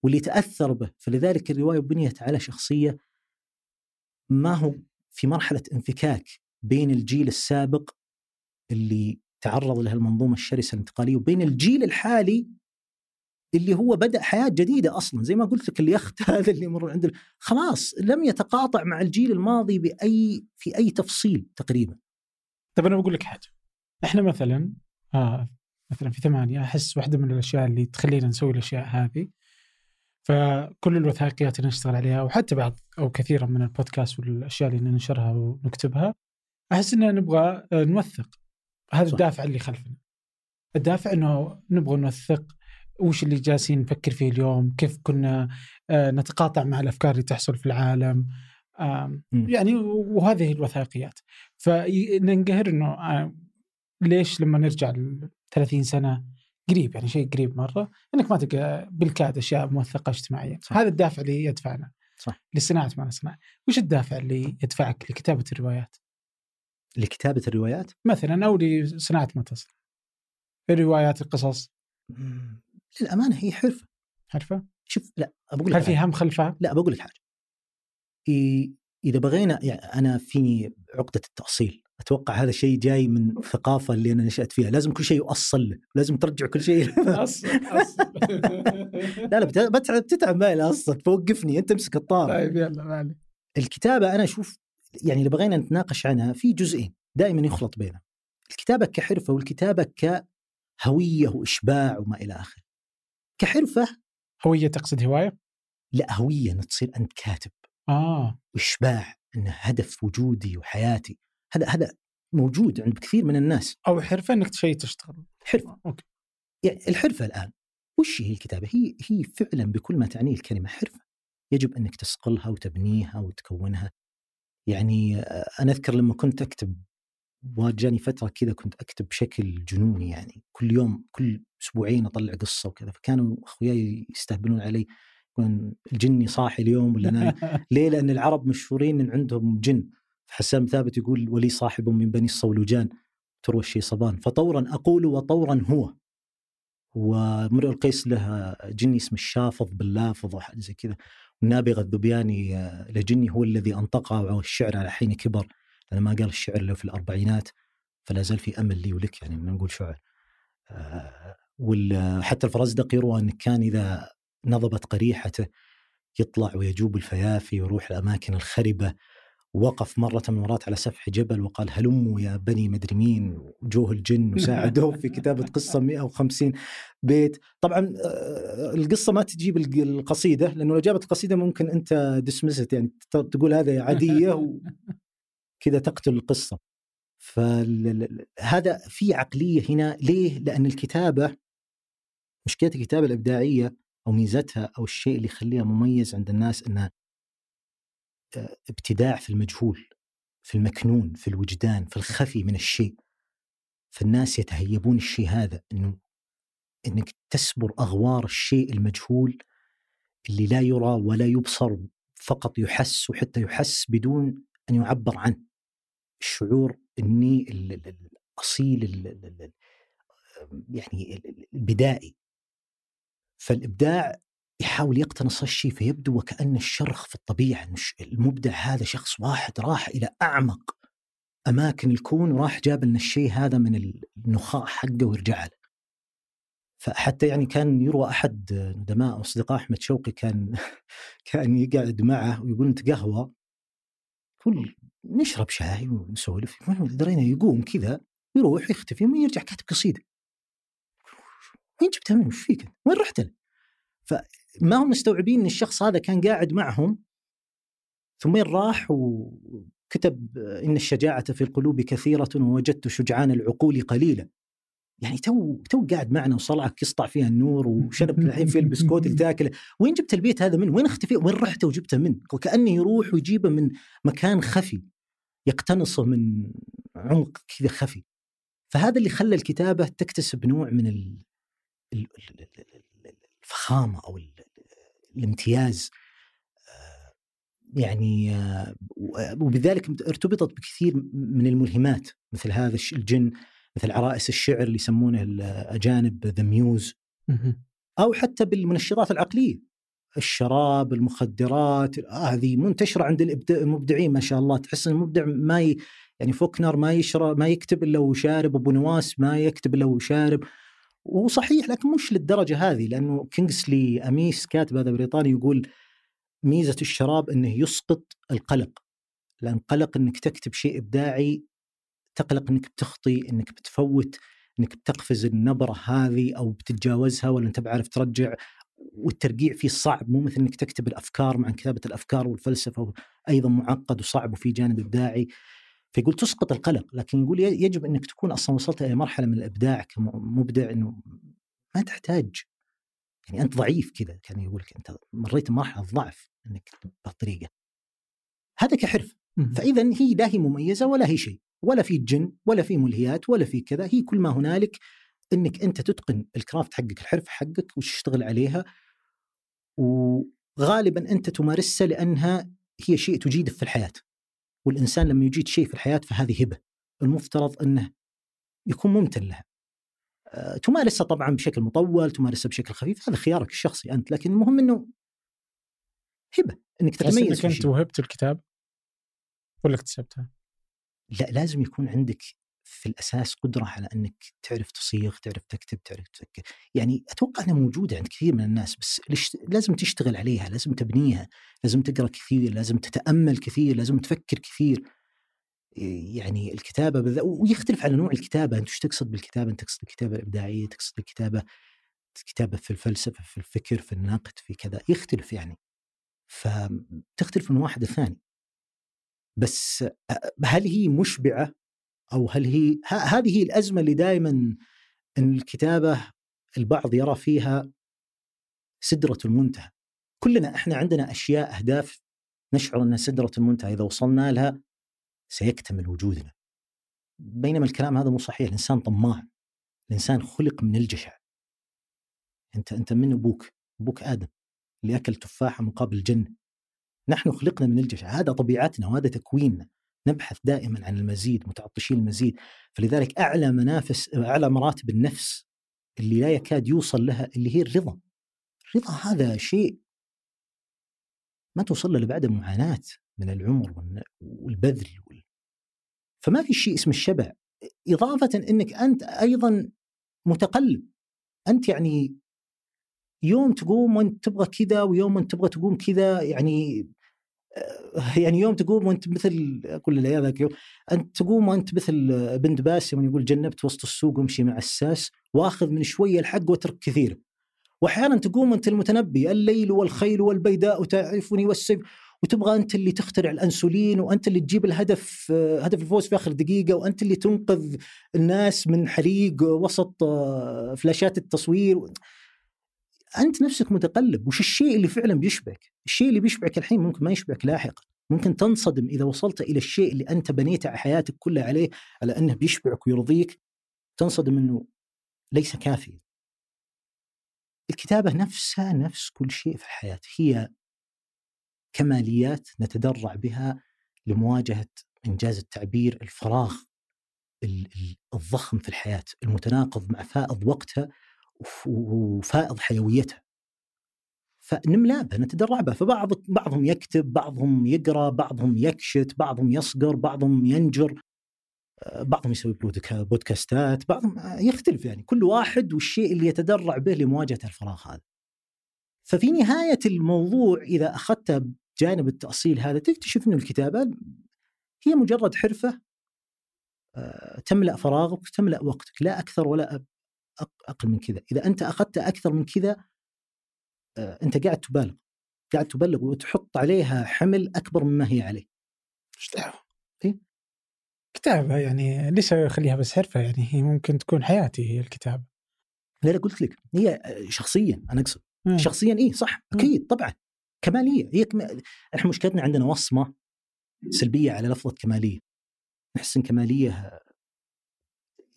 واللي تاثر به. فلذلك الرواية بنيت على شخصية ما هو في مرحلة انفكاك بين الجيل السابق اللي تعرض لها المنظومه الشرسة الانتقالية وبين الجيل الحالي اللي هو بدأ حياة جديدة أصلا. زي ما قلت لك اليخت هذا اللي مر عند خلاص لم يتقاطع مع الجيل الماضي بأي في أي تفصيل تقريبا. طيب أنا بقول لك حاجة. إحنا مثلا آه مثلا في ثمانية أحس واحدة من الأشياء اللي تخلينا نسوي الأشياء هذه فكل الوثائقيات اللي نشتغل عليها وحتى بعض أو كثيرا من البودكاست والأشياء اللي ننشرها ونكتبها أحس اننا نبغى نوثق. هذا صح. الدافع اللي خلفنا. الدافع إنه نبغى نوثق وش اللي جالسين نفكر فيه اليوم كيف كنا نتقاطع مع الأفكار اللي تحصل في العالم. يعني وهذه الوثائقيات. فننقهر إنه ليش لما نرجع ل 30 سنة قريب يعني شيء قريب مرة إنك ما تلقى بالكاد أشياء موثقة اجتماعيا صح. هذا الدافع اللي يدفعنا. صح. لصناعة ما نصنع. وش الدافع اللي يدفعك لكتابة الروايات؟ لكتابة الروايات؟ مثلا أو لصناعة ما تصنع. الروايات القصص. للأمانة هي حرفة. حرفة؟ شوف لا بقول هل في هم خلفها؟ لا بقول لك حاجة. إذا بغينا يعني أنا فيني عقدة التأصيل أتوقع هذا شيء جاي من الثقافه اللي أنا نشأت فيها. لازم كل شيء يؤصل له لازم ترجع كل شيء. أصل لا لا بتتعب بتتعب معي أصل توقفني أنت امسك الطار طيب يلا ما الكتابة أنا أشوف يعني اذا بغينا نتناقش عنها في جزئين دائما يخلط بينهم. الكتابة كحرفة والكتابة كهوية وإشباع وما إلى آخره. كحرفة هوية تقصد هواية؟ لا هوية ان تصير أنت كاتب. آه. وإشباع إنه هدف وجودي وحياتي. هذا هذا موجود عند كثير من الناس. أو حرفه إنك شيء تشتغل. حرفه أوكي. يعني الحرفة الآن وش هي الكتابة؟ هي هي فعلا بكل ما تعنيه الكلمة حرفة. يجب أنك تصقلها وتبنيها وتكونها. يعني أنا أذكر لما كنت أكتب وجاني فترة كذا كنت أكتب بشكل جنوني يعني. كل يوم كل أسبوعين أطلع قصة وكذا. فكانوا أخوياي يستهبلون علي يقولون الجني صاحي اليوم ولا نايم؟ ليه؟ لأن العرب مشهورين إن عندهم جن. حسام ثابت يقول ولي صاحب من بني الصولجان تروى الشي صبان. فطورا أقول وطورا هو. وامرؤ القيس له جني اسمه الشافظ باللافظ وحاجه زي كذا. والنابغه الذبياني لجني هو الذي أنطقه والشعر على حين كبر. لأن ما قال الشعر له في الأربعينات فلا زال في أمل لي ولك يعني نقول شعر. وحتى الفرزدق يروى أنه كان إذا نضبت قريحته يطلع ويجوب الفيافي ويروح الأماكن الخربة. وقف مرة من المرات على سفح جبل وقال هلموا يا بني مدري مين؟ وجوه الجن وساعدوه في كتابة قصة 150 بيت. طبعا آه، القصة ما تجيب القصيدة لأنه لو جابت القصيدة ممكن أنت دسمست يعني تقول هذا عادية وكذا تقتل القصة. فهذا في عقلية هنا ليه؟ لأن الكتابة مشكلة الكتابة الإبداعية أو ميزتها أو الشيء اللي يخليها مميز عند الناس أنها ابتداع في المجهول في المكنون في الوجدان في الخفي من الشيء. فالناس يتهيبون الشيء هذا إنه إنك تسبر أغوار الشيء المجهول اللي لا يرى ولا يبصر فقط يحس وحتى يحس بدون أن يعبر عنه. الشعور إني الأصيل يعني البدائي. فالإبداع يحاول يقتنص هالشيء فيبدو وكأن الشرخ في الطبيعة المبدع هذا شخص واحد راح إلى أعمق أماكن الكون وراح جاب لنا الشيء هذا من النخاع حقه ورجع له فحتى يعني كان يروى أحد ندماء أصدقاء أحمد شوقي كان كان يقعد معه ويقول أنت قهوة يقول نشرب شاي ونسولف درينا يقوم كذا يروح يختفي ويرجع كاتب قصيدة وين جبتها منه؟ إيش فيك؟ وين رحت له؟ فما هم مستوعبين إن الشخص هذا كان قاعد معهم؟ ثم راح؟ وكتب إن الشجاعة في القلوب كثيرة ووجدت شجعان العقول قليلا. يعني توه توه قاعد معنا وصلعك يسطع فيها النور وشرب الحين في البسكوت اللي تاكله وين جبت البيت هذا منه وين اختفي وين رحت وجبته منه وكأنه يروح ويجيبه من مكان خفي يقتنصه من عمق كذا خفي. فهذا اللي خلى الكتابة تكتسب نوع من ال... الفخامة أو الامتياز آه، يعني آه، وبذلك ارتبطت بكثير من الملهمات مثل هذا الجن مثل عرائس الشعر اللي يسمونه الاجانب the muse أو حتى بالمنشطات العقلية الشراب المخدرات هذه منتشرة عند المبدعين ما شاء الله تحس إن المبدع ما ي... يعني فوكنر ما يشرب ما يكتب إلا وشارب أبو نواس ما يكتب إلا وشارب. وصحيح لكن مش للدرجة هذه لأنه كينغسلي أميس كاتب هذا بريطاني يقول ميزة الشراب إنه يسقط القلق لأن قلق إنك تكتب شيء إبداعي تقلق إنك بتخطي إنك بتفوت إنك بتقفز النبرة هذه أو بتتجاوزها ولا أنت بعرف ترجع والترقيع فيه صعب مو مثل إنك تكتب الأفكار مع كتابة الأفكار والفلسفة أيضا معقد وصعب وفي جانب إبداعي. فيقول تسقط القلق لكن يقول يجب إنك تكون أصلا وصلت إلى مرحلة من الإبداع كمبدع إنه ما تحتاج. يعني أنت ضعيف كذا كان يقول لك أنت مريت مرحله ضعف إنك بهالطريقه هذا كحرف فاذا هي لا هي مميزة ولا هي شيء ولا في جن ولا في ملهيات ولا في كذا. هي كل ما هنالك إنك أنت تتقن الكرافت حقك الحرف حقك وتشتغل عليها. وغالبا أنت تمارسها لأنها هي شيء تجيده في الحياة. والإنسان لما يجيد شيء في الحياة فهذه هبة. المفترض أنه يكون ممتن لها. آه، تمارسها طبعا بشكل مطول تمارسها بشكل خفيف هذا خيارك الشخصي أنت لكن المهم أنه هبة أنك تتميز أنك أنت وهبت الكتاب؟ ولا اكتسبتها؟ لا لازم يكون عندك في الأساس قدرة على إنك تعرف تصيغ، تعرف تكتب، تعرف تفكر، يعني أتوقع إنها موجودة عند كثير من الناس بس لازم تشتغل عليها، لازم تبنيها، لازم تقرأ كثير، لازم تتأمل كثير، لازم تفكر كثير. يعني الكتابة بذ... ويختلف على نوع الكتابة، أنت إيش تقصد بالكتابة؟ أنت تقصد الكتابة الإبداعية، تقصد الكتابة كتابه في الفلسفة، في الفكر، في النقد، في كذا، يختلف يعني. فتختلف من واحد الثاني. بس هل هي مشبعة أو هل هي هذه الأزمة اللي دائما إن الكتابة البعض يرى فيها سدرة المنتهى. كلنا إحنا عندنا أشياء أهداف نشعر انها سدرة المنتهى إذا وصلنا لها سيكتمل وجودنا. بينما الكلام هذا مو صحيح. الإنسان طماع. الإنسان خلق من الجشع. أنت أنت من أبوك؟ أبوك آدم اللي أكل تفاحة مقابل الجنة. نحن خلقنا من الجشع. هذا طبيعتنا وهذا تكويننا. نبحث دائما عن المزيد متعطشين المزيد. فلذلك أعلى منافس أعلى مراتب النفس اللي لا يكاد يوصل لها اللي هي الرضا. الرضا هذا شيء ما توصل له بعد معاناه من العمر والبذل فما في شيء اسمه الشبع. إضافة إنك أنت أيضا متقلب. أنت يعني يوم تقوم وأنت تبغى كذا ويوم انت تبغى تقوم كذا يعني يعني يوم تقوم وانت مثل أقول له ذاك يوم أنت تقوم وانت مثل بنت باسم يقول جنبت وسط السوق وامشي مع الساس وآخذ من شوية الحق واترك كثير. واحيانا تقوم انت المتنبي الليل والخيل والبيداء تعرفني والسيف وتبغى أنت اللي تخترع الأنسولين وأنت اللي تجيب الهدف آه، هدف الفوز في آخر دقيقة وأنت اللي تنقذ الناس من حريق وسط آه، فلاشات التصوير. أنت نفسك متقلب وش الشيء اللي فعلا بيشبعك؟ الشيء اللي بيشبعك الحين ممكن ما يشبعك لاحقا. ممكن تنصدم إذا وصلت إلى الشيء اللي أنت بنيت حياتك كلها عليه على أنه بيشبعك ويرضيك تنصدم إنه ليس كافيا. الكتابة نفسها نفس كل شيء في الحياة. هي كماليات نتدرع بها لمواجهة إنجاز التعبير الفراغ الضخم في الحياة المتناقض مع فائض وقتها وفائض حيويتها. نتدرع بها فبعض بعضهم يكتب بعضهم يقرأ بعضهم يكشت بعضهم يصقر بعضهم ينجر آه، بعضهم يسوي بودكاستات بعضهم يختلف يعني. كل واحد والشيء اللي يتدرع به لمواجهة الفراغ هذا. ففي نهاية الموضوع إذا اخذت جانب التأصيل هذا تكتشف ان الكتابة هي مجرد حرفة آه، تملأ فراغك تملأ وقتك. لا أكثر ولا أقل من كذا. إذا أنت أخذت أكثر من كذا آه، أنت قاعد تبالغ. قاعد تبلغ وتحط عليها حمل أكبر مما هي عليه. إيش دعوة؟ إيه؟ كتابة يعني ليش أخليها بس حرفة يعني؟ هي ممكن تكون حياتي هي الكتابة. لا لا قلت لك هي شخصيا أنا أقصد. شخصيا إي صح أكيد طبعا. كمالية هي كم... إحنا مشكلتنا عندنا وصمة سلبية على لفظة كمالية. نحس إن كمالية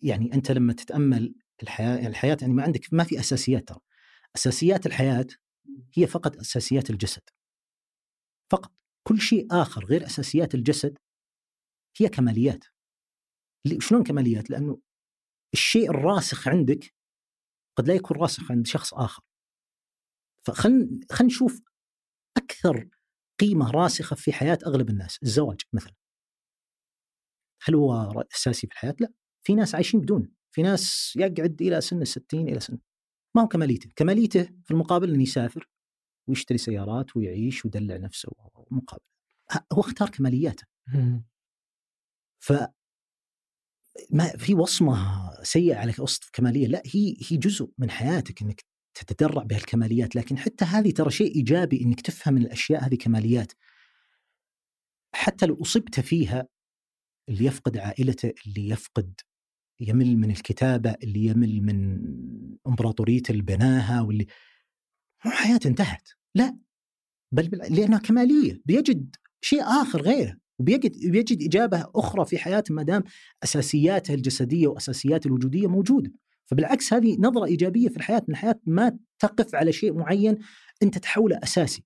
يعني أنت لما تتأمل الحياة الحياة يعني ما عندك ما في أساسيات ترى. أساسيات الحياة هي فقط أساسيات الجسد. فقط. كل شيء آخر غير أساسيات الجسد هي كماليات. شلون كماليات؟ لأنه الشيء الراسخ عندك قد لا يكون راسخ عند شخص آخر. فخلنا خلينا نشوف أكثر قيمة راسخة في حياة أغلب الناس. الزواج مثلا. هل هو أساسي في الحياة؟ لا. في ناس عايشين بدونه. في ناس يقعد إلى سن الستين إلى سن ما هو كماليته؟ كماليته في المقابل انه يسافر ويشتري سيارات ويعيش ويدلع نفسه مقابل هو اختار كمالياته. ف ما في وصمة سيئة على وصف كمالية. لا هي هي جزء من حياتك إنك تتدرع بهالكماليات لكن حتى هذه ترى شيء إيجابي إنك تفهم من الأشياء هذه كماليات. حتى لو أصبت فيها اللي يفقد عائلته اللي يفقد يمل من الكتابة اللي يمل من إمبراطورية اللي بناها واللي مو حياته انتهت. لا بل لأنها كمالية. بيجد شيء آخر غيره وبيجد بيجد إجابة أخرى في حياته ما دام أساسياته الجسدية وأساسياته الوجودية موجودة. فبالعكس هذه نظرة إيجابية في الحياة. ان الحياة ما تقف على شيء معين أنت تحوله أساسي.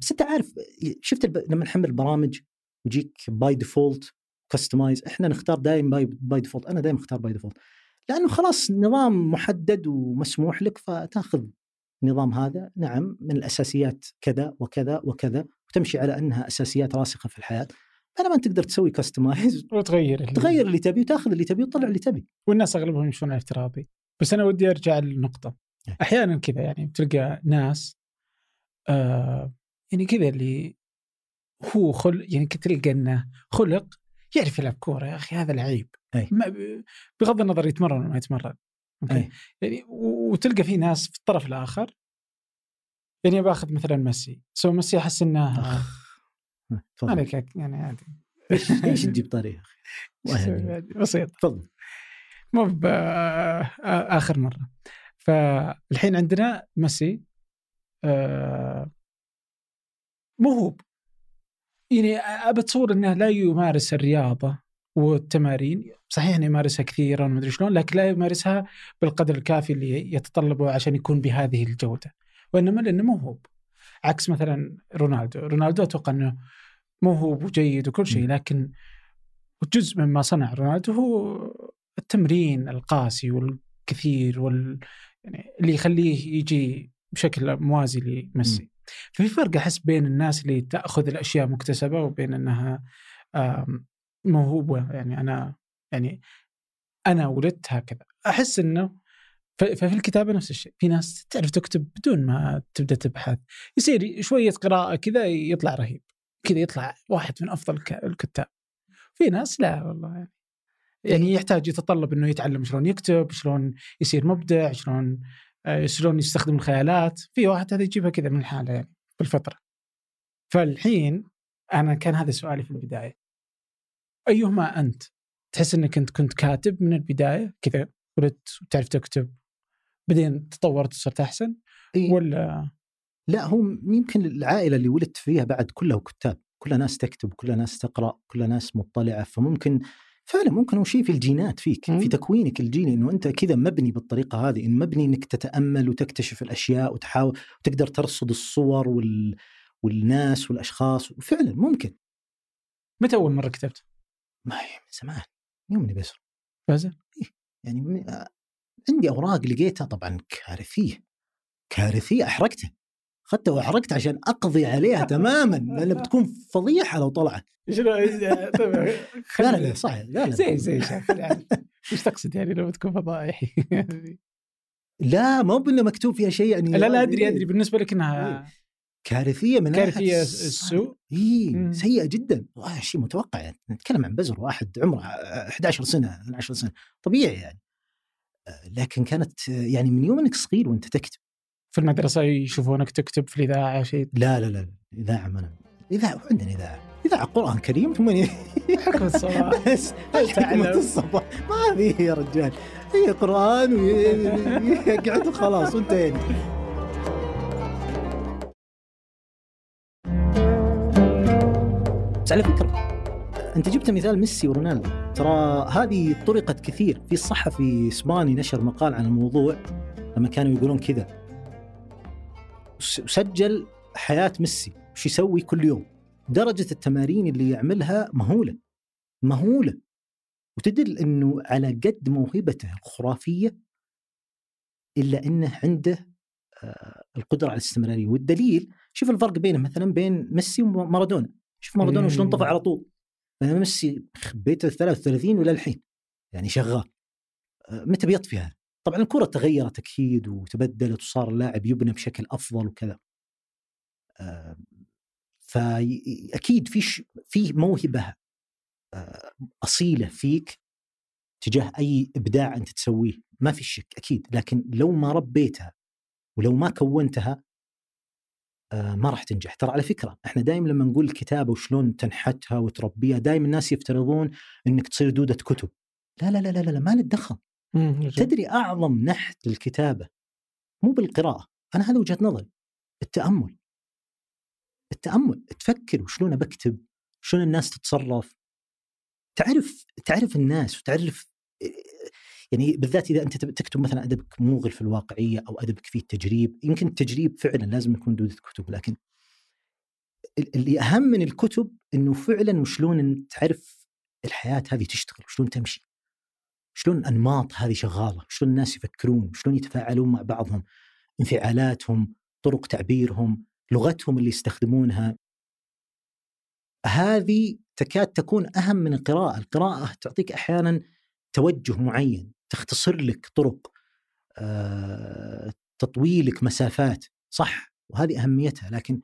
بس أنت عارف شفت لما نحمل برامج يجيك by default customize إحنا نختار دائما by, by default أنا دائما أختار by default لأنه خلاص نظام محدد ومسموح لك فتأخذ النظام هذا. نعم من الأساسيات كذا وكذا وكذا وتمشي على أنها أساسيات راسخة في الحياة. أنا ما تقدر تسوي كستمايز وتغير اللي تغير اللي تبي وتأخذ اللي تبي وتطلع اللي تبي. والناس أغلبهم يمشون على افتراضي بس أنا ودي أرجع للنقطة. إيه. أحيانا كذا يعني بتلقى ناس آه يعني كذا اللي هو خل يعني تلقى إنه خلق يعرف يلعب كورة يا أخي هذا لعيب بغض النظر يتمرن ولا ما يتمرن أوكي؟ يعني وتلقى في ناس في الطرف الآخر يعني باخذ مثلا ميسي so ميسي أحس إنه عليك يعني عادي. إيش تجيب طريق بسيط. تفضل. مو باخر مرة. فالحين عندنا ميسي آه موهوب يعني ابى أتصور إنه لا يمارس الرياضة والتمارين. صحيح إنه يمارسها كثيرا وما أدري شلون لكن لا يمارسها بالقدر الكافي اللي يتطلبه عشان يكون بهذه الجودة. وإنما لأنه موهوب عكس مثلا رونالدو. رونالدو أتوقع إنه موهوب وجيد وكل شيء لكن جزء مما صنع رونالدو هو التمرين القاسي والكثير وال يعني اللي يخليه يجي بشكل موازي لميسي. ففي فرق أحس بين الناس اللي تأخذ الأشياء مكتسبة وبين إنها موهوبة. يعني أنا يعني أنا ولدت هكذا. أحس إنه ففي الكتابة نفس الشيء. في ناس تعرف تكتب بدون ما تبدأ تبحث. يصير شوية قراءة كذا يطلع رهيب. كذا يطلع واحد من أفضل الك- الكتاب. في ناس لا والله يعني. يعني يحتاج يتطلب إنه يتعلم شلون يكتب شلون يصير مبدع شلون شلون يستخدم الخيالات في واحد هذا يجيبها كذا من الحالة يعني بالفطره فالحين أنا كان هذا سؤالي في البداية. أيهما أنت تحس إنك أنت كنت كاتب من البداية؟ كذا ولدت وتعرف تكتب بعدين تطورت وصرت أحسن؟ إيه. ولا؟ لا هو يمكن العائلة اللي ولدت فيها بعد كلها كتاب. كلها ناس تكتب كلها ناس تقرأ كلها ناس مطلعة. فممكن فعلا ممكن هو شيء في الجينات فيك مم. في تكوينك الجيني إنه أنت كذا مبني بالطريقة هذه إن مبني إنك تتأمل وتكتشف الأشياء وتحاول وتقدر ترصد الصور وال والناس والأشخاص وفعلا ممكن متى أول مرة كتبت؟ ما هي من زمان يومني بس فازل؟ يعني من- آه، عندي أوراق لقيتها طبعا كارثية كارثية أحرقتها اخذتها واحرقتها عشان أقضي عليها تماما لأن بتكون فضيحة لو طلعت. شنو؟ طيب لا لا صح لا لا زي زي إيش تقصد يعني لما تكون فضائحي؟ لا ما هو بإنه مكتوب فيها شيء يعني لا لا أدري أدري بالنسبة لك إنها كارثية من كارثية السوء. اي. سيئة جدا. شيء متوقع يعني. نتكلم عن بزر واحد عمره 11 سنة 12 سنة. طبيعي يعني. آه، لكن كانت يعني من يوم إنك صغير وأنت تكتب. في المدرسة يشوفونك تكتب في الإذاعة شيء؟ لا لا لا إذاعة ما أنا- إذاعة عندنا إذاعة. إذاعة قرآن كريم ثم حكم الصباح. بس؟ حكمة الصباح. ما هذه يا رجال. هي قرآن ويقعد وخلاص وانتهينا. بس على فكرة أنت جبت مثال ميسي ورونالدو. ترى هذه طرقت كثير. في صحفي إسباني نشر مقال عن الموضوع لما كانوا يقولون كذا. سجل حياة ميسي وش يسوي كل يوم؟ درجة التمارين اللي يعملها مهولة مهولة. وتدل إنه على قد موهبته الخرافية إلا إنه عنده آه، القدرة على الاستمرارية. والدليل شوف الفرق بينه مثلا بين ميسي ومارادونا. شوف مارادونا. شلون طفى على طول. ميسي خبيته 33 ولا الحين يعني شغال. آه، متى بيطفي هذا؟ طبعا الكرة تغيرت أكيد وتبدلت وصار اللاعب يبنى بشكل أفضل وكذا. فاكيد في في موهبة أصيلة فيك تجاه أي إبداع أنت تسويه. ما في شك أكيد. لكن لو ما ربيتها ولو ما كونتها آه، ما راح تنجح. ترى على فكرة إحنا دائما لما نقول الكتابة وشلون تنحتها وتربيها دائما الناس يفترضون إنك تصير دودة كتب. لا لا لا لا, لا ما نتدخل. تدري أعظم نحت للكتابه مو بالقراءة أنا هذا وجهة نظري. التأمل. التأمل تفكر وشلون بكتب شلون الناس تتصرف. تعرف تعرف الناس وتعرف يعني بالذات إذا أنت تب- تكتب مثلا أدبك موغل في الواقعية أو أدبك فيه تجريب يمكن التجريب فعلا لازم يكون دوده كتب لكن ال- اللي أهم من الكتب إنه فعلا وشلون تعرف الحياة هذه تشتغل وشلون تمشي. شلون الانماط هذه شغالة؟ شلون الناس يفكرون؟ شلون يتفاعلون مع بعضهم؟ انفعالاتهم طرق تعبيرهم لغتهم اللي يستخدمونها. هذه تكاد تكون أهم من القراءة. القراءة تعطيك أحيانا توجه معين تختصر لك طرق آه، تطوي لك مسافات. صح وهذه أهميتها لكن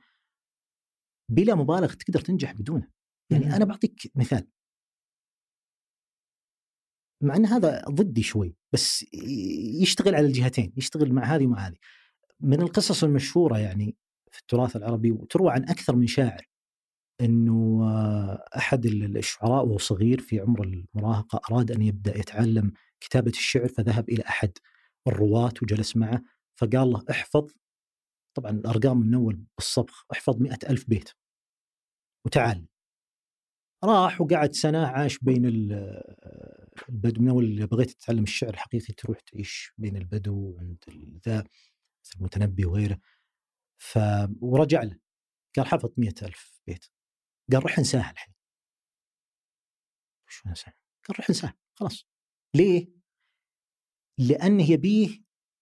بلا مبالغة تقدر تنجح بدونها. يعني. أنا بعطيك مثال. مع إن هذا ضدي شوي بس يشتغل على الجهتين يشتغل مع هذه ومع هذه. من القصص المشهورة يعني في التراث العربي وتروى عن أكثر من شاعر إنه أحد ال- الشعراء وهو صغير في عمر المراهقة أراد أن يبدأ يتعلم كتابة الشعر فذهب إلى أحد الرواة وجلس معه فقال له احفظ طبعا الأرقام من أول بالصبغ احفظ مئة ألف بيت. وتعال. راح وقعد سنة عاش بين ال- البدو من أول بغيت تتعلم الشعر الحقيقي تروح تعيش بين البدو عند ذا المتنبي وغيره. ف ورجع له. قال حفظ مئة ألف بيت. قال روح انساها الحين. شو أنساها؟ قال روح انساها. خلاص. ليه؟ لأنه يبيه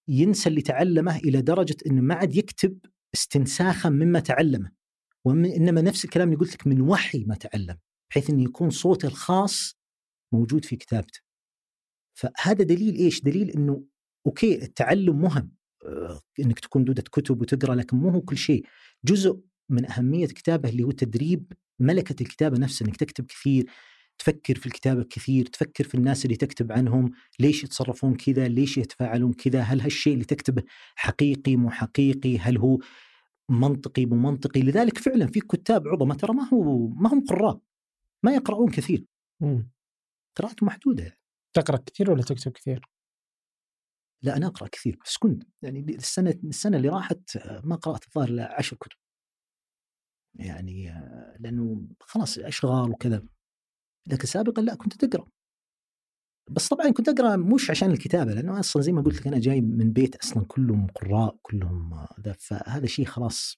ينسى اللي تعلمه إلى درجة أنه ما عاد يكتب استنساخا مما تعلمه. وإنما نفس الكلام اللي قلت لك من وحي ما تعلم. بحيث أنه يكون صوته الخاص موجود في كتابته. فهذا دليل إيش؟ دليل أنه أوكي التعلم مهم آه، إنك تكون دوده كتب وتقرأ لكن مو هو كل شيء. جزء من أهمية الكتابه اللي هو تدريب ملكة الكتابة نفسها إنك تكتب كثير تفكر في الكتابة كثير تفكر في الناس اللي تكتب عنهم ليش يتصرفون كذا؟ ليش يتفاعلون كذا؟ هل هالشيء اللي تكتبه حقيقي مو حقيقي؟ هل هو منطقي مو منطقي؟ لذلك فعلا في كتاب عظماء ترى ما هو ما هم قراء. ما يقرؤون كثير. قراءتهم محدودة. تقرأ كثير ولا تكتب كثير؟ لا أنا أقرأ كثير بس كنت يعني السنة السنة اللي راحت ما قرأت الظاهر إلا 10 كتب. يعني لأنه خلاص أشغال وكذا. لكن سابقا لا كنت تقرأ. بس طبعا كنت أقرأ مش عشان الكتابة لأنه أصلا زي ما قلت لك أنا جاي من بيت أصلا كلهم قراء كلهم ذا. فهذا شيء خلاص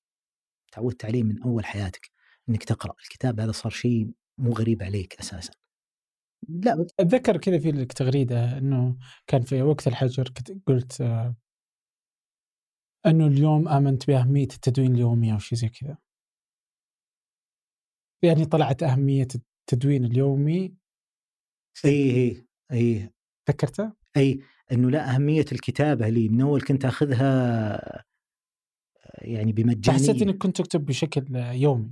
تعودت عليه من أول حياتك إنك تقرأ. الكتاب هذا صار شيء مو غريب عليك أساسا. لا أتذكر كذا في لك تغريدة إنه كان في وقت الحجر قلت آه، إنه اليوم آمنت باهميه التدوين اليومي أو شيء زي كذا. يعني طلعت أهمية التدوين اليومي. اي اي اي تذكرته؟ أي إنه لا أهمية الكتابة لي من أول كنت أخذها يعني بمجانية. حسيت إنك كنت تكتب بشكل يومي.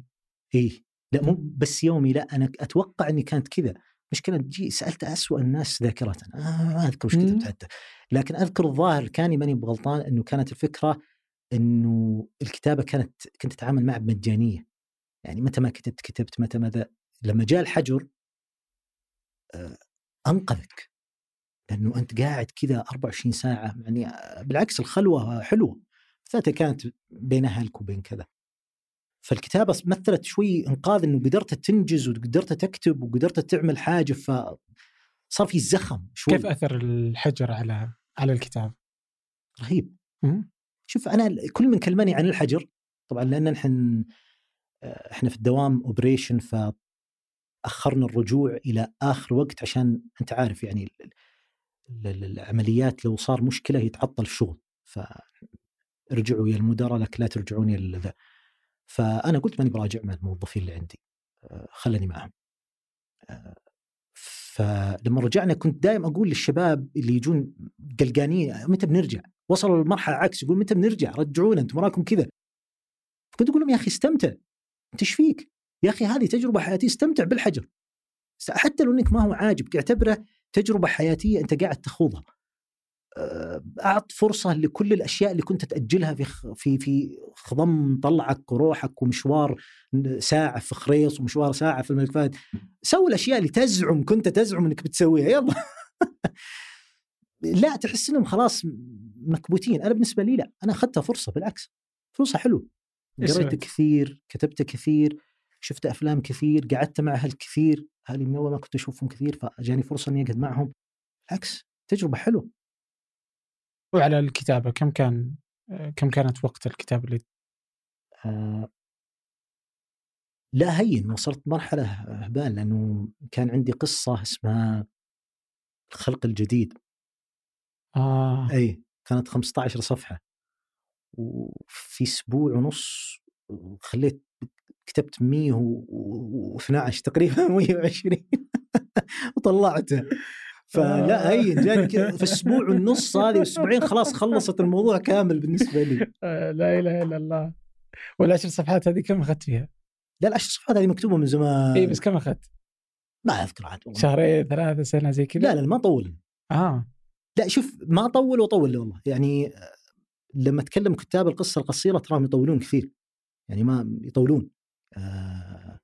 اي لا مو بس يومي لا أنا أتوقع إني كانت كذا. مشكلة تجي سألت أسوأ الناس ذاكرة آه ما أذكر وش كتبت حتى. لكن أذكر الظاهر كاني ماني بغلطان أنه كانت الفكرة أنه الكتابة كانت كنت أتعامل معها بمجانية. يعني متى ما كتبت كتبت. متى ماذا لما جاء الحجر آه أنقذك. لأنه أنت قاعد كذا 24 ساعة يعني بالعكس الخلوة حلوة. ذاتها كانت بين أهلك وبين كذا. فالكتابة مثلت شوي إنقاذ إنه قدرت تنجز وقدرت تكتب وقدرت تعمل حاجة ف صار في زخم شوي. كيف أثر الحجر على على الكتاب؟ رهيب. شوف أنا كل من كلمني عن الحجر طبعا لأن نحن إحنا في الدوام operation ف أخرنا الرجوع إلى آخر وقت عشان أنت عارف يعني العمليات لو صار مشكلة يتعطل الشغل. ف رجعوا يا المدراء لك لا ترجعون يا ذا. فأنا قلت ماني براجع مع الموظفين اللي عندي آه، خلني معهم آه، فلما رجعنا كنت دائما أقول للشباب اللي يجون قلقانين متى بنرجع؟ وصلوا لمرحلة عكس يقول متى بنرجع؟ رجعونا أنتم وراكم كذا. كنت أقول لهم يا أخي استمتع أنت إيش فيك؟ يا أخي هذه تجربة حياتية استمتع بالحجر. حتى لو إنك ما هو عاجبك اعتبره تجربة حياتية أنت قاعد تخوضها. آه، أعط فرصة لكل الأشياء اللي كنت تأجلها في في في خضم طلعك وروحك ومشوار ساعة في خريص ومشوار ساعة في الملك فهد. سوي الأشياء اللي تزعم كنت تزعم إنك بتسويها. يلا. لا تحس إنهم خلاص مكبوتين. أنا بالنسبة لي لا أنا أخذتها فرصة بالعكس. فرصة حلوة. قريت كثير كتبت كثير شفت أفلام كثير قعدت مع أهل كثير. أهلي من اول ما كنت أشوفهم كثير فجاني فرصة إني أقعد معهم. بالعكس تجربة حلوة. وعلى الكتابة كم كان كم كانت وقت الكتابة اللي آه لا هين وصلت مرحلة هبال لأنه كان عندي قصة اسمها الخلق الجديد. آه. أي كانت 15 صفحة. وفي أسبوع ونص خليت كتبت 112 تقريبا 120 وطلعته. فلا هين جاني كذا. في أسبوع ونص هذه أسبوعين خلاص خلصت الموضوع كامل بالنسبة لي. آه، لا إله إلا الله. والعشر صفحات هذه كم أخذت فيها؟ لا العشر صفحات هذه مكتوبة من زمان. اي بس كم أخذت؟ ما أذكر عاد شهرين ثلاثة سنة زي كذا؟ لا لا ما طول. آه. لا شوف ما طول وطول والله. يعني لما أتكلم كتاب القصة القصيرة تراهم يطولون كثير. يعني ما يطولون. آه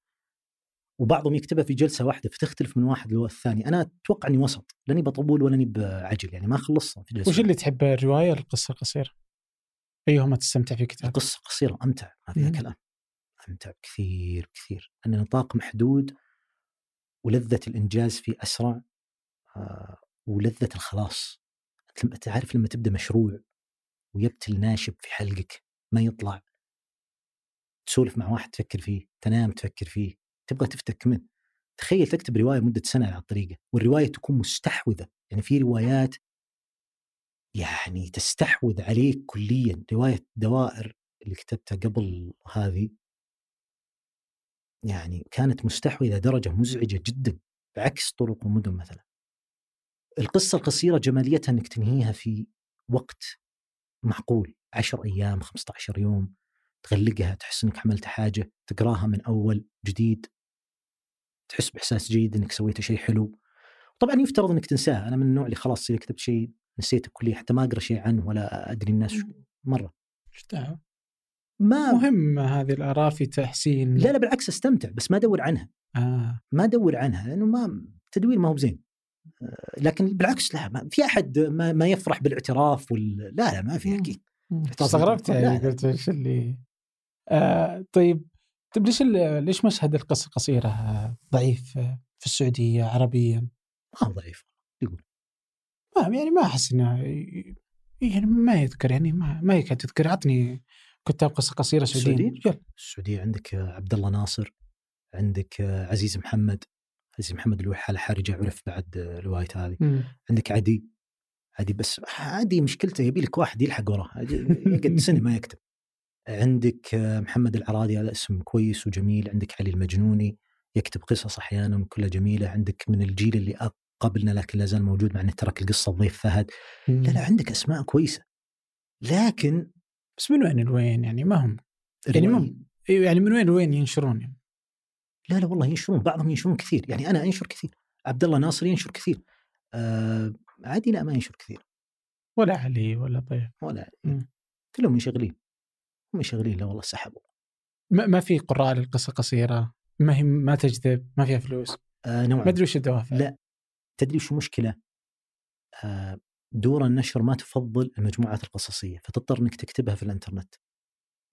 وبعضهم يكتبها في جلسة واحدة فتختلف من واحد للثاني. أنا أتوقع إني وسط لأني بطول ولا اني بعجل يعني ما خلصها في جلسه وش اللي تحب الرواية؟ القصة القصيرة. ايهما تستمتع في كتاب القصة القصيره أمتع. ما فيها كلام. أمتع كثير كثير. ان نطاق محدود ولذة الإنجاز في أسرع آه ولذة الخلاص. أنت تعرف لما تبدأ مشروع ويبتل ناشب في حلقك ما يطلع. تسولف مع واحد تفكر فيه تنام تفكر فيه. تبغى تفتك منه. تخيل تكتب رواية مدة سنة على الطريقة والرواية تكون مستحوذة. يعني في روايات يعني تستحوذ عليك كليا. رواية دوائر اللي كتبتها قبل هذه يعني كانت مستحوذة درجة مزعجة جدا بعكس طرق ومدن مثلا. القصة القصيرة جماليتها إنك تنهيها في وقت معقول. 10 أيام 15 يوم تغلقها تحس إنك عملت حاجة تقراها من أول جديد. تحس بإحساس جيد إنك سويت شيء حلو. طبعا يفترض إنك تنساه. أنا من النوع اللي خلاص إذا كتبت شيء نسيته كليا حتى ما أقرأ شيء عنه ولا أدري الناس مرة. ما مهم هذه الآراء في تحسين. لا لا بالعكس أستمتع بس ما أدور عنها. آه. ما أدور عنها لأنه ما تدوير ما هو بزين. آه، لكن بالعكس لا ما في أحد ما, ما يفرح بالاعتراف وال... لا لا ما في أكيد. استغربت يعني قلت إيش اللي آه طيب طيب ليش ليش مشهد القصة القصيره ضعيف في السعودية عربيا؟ ما هو ضعيف يقول. ما يعني ما أحس إنه يعني ما يذكر يعني ما ما يكاد تذكر. عطني كتاب قصة قصيرة سعوديين السعودية؟ السعودية عندك عبد الله ناصر عندك عزيز محمد عزيز محمد اللي حاله حرجه عرف بعد الروايه هذه. م. عندك عدي عدي بس عدي مشكلته يبي لك واحد يلحق وراه يقعد سنة ما يكتب. عندك محمد العرادي هذا اسم كويس وجميل عندك علي المجنوني يكتب قصص أحيانا كلها جميلة عندك من الجيل اللي قبلنا لكن لا زال موجود مع إنه ترك القصة ضيف فهد. لا لا عندك أسماء كويسة لكن بس من وين لوين يعني؟ ما هم. يعني ما إيه، يعني من وين لوين ينشرون يعني؟ لا لا والله ينشرون بعضهم ينشرون كثير يعني أنا أنشر كثير عبد الله ناصر ينشر كثير آه عادي لا ما ينشر كثير. ولا علي ولا طيب. ولا علي. كلهم منشغلين. هم منشغلين لا والله سحبوا ما, ما في قراء للقصة قصيرة؟ ما هي ما تجذب؟ ما فيها فلوس؟ آه نوعا. ما ادري وش الدوافع؟ لا. تدري وش المشكلة؟ آه دور النشر ما تفضل المجموعات القصصية فتضطر إنك تكتبها في الإنترنت.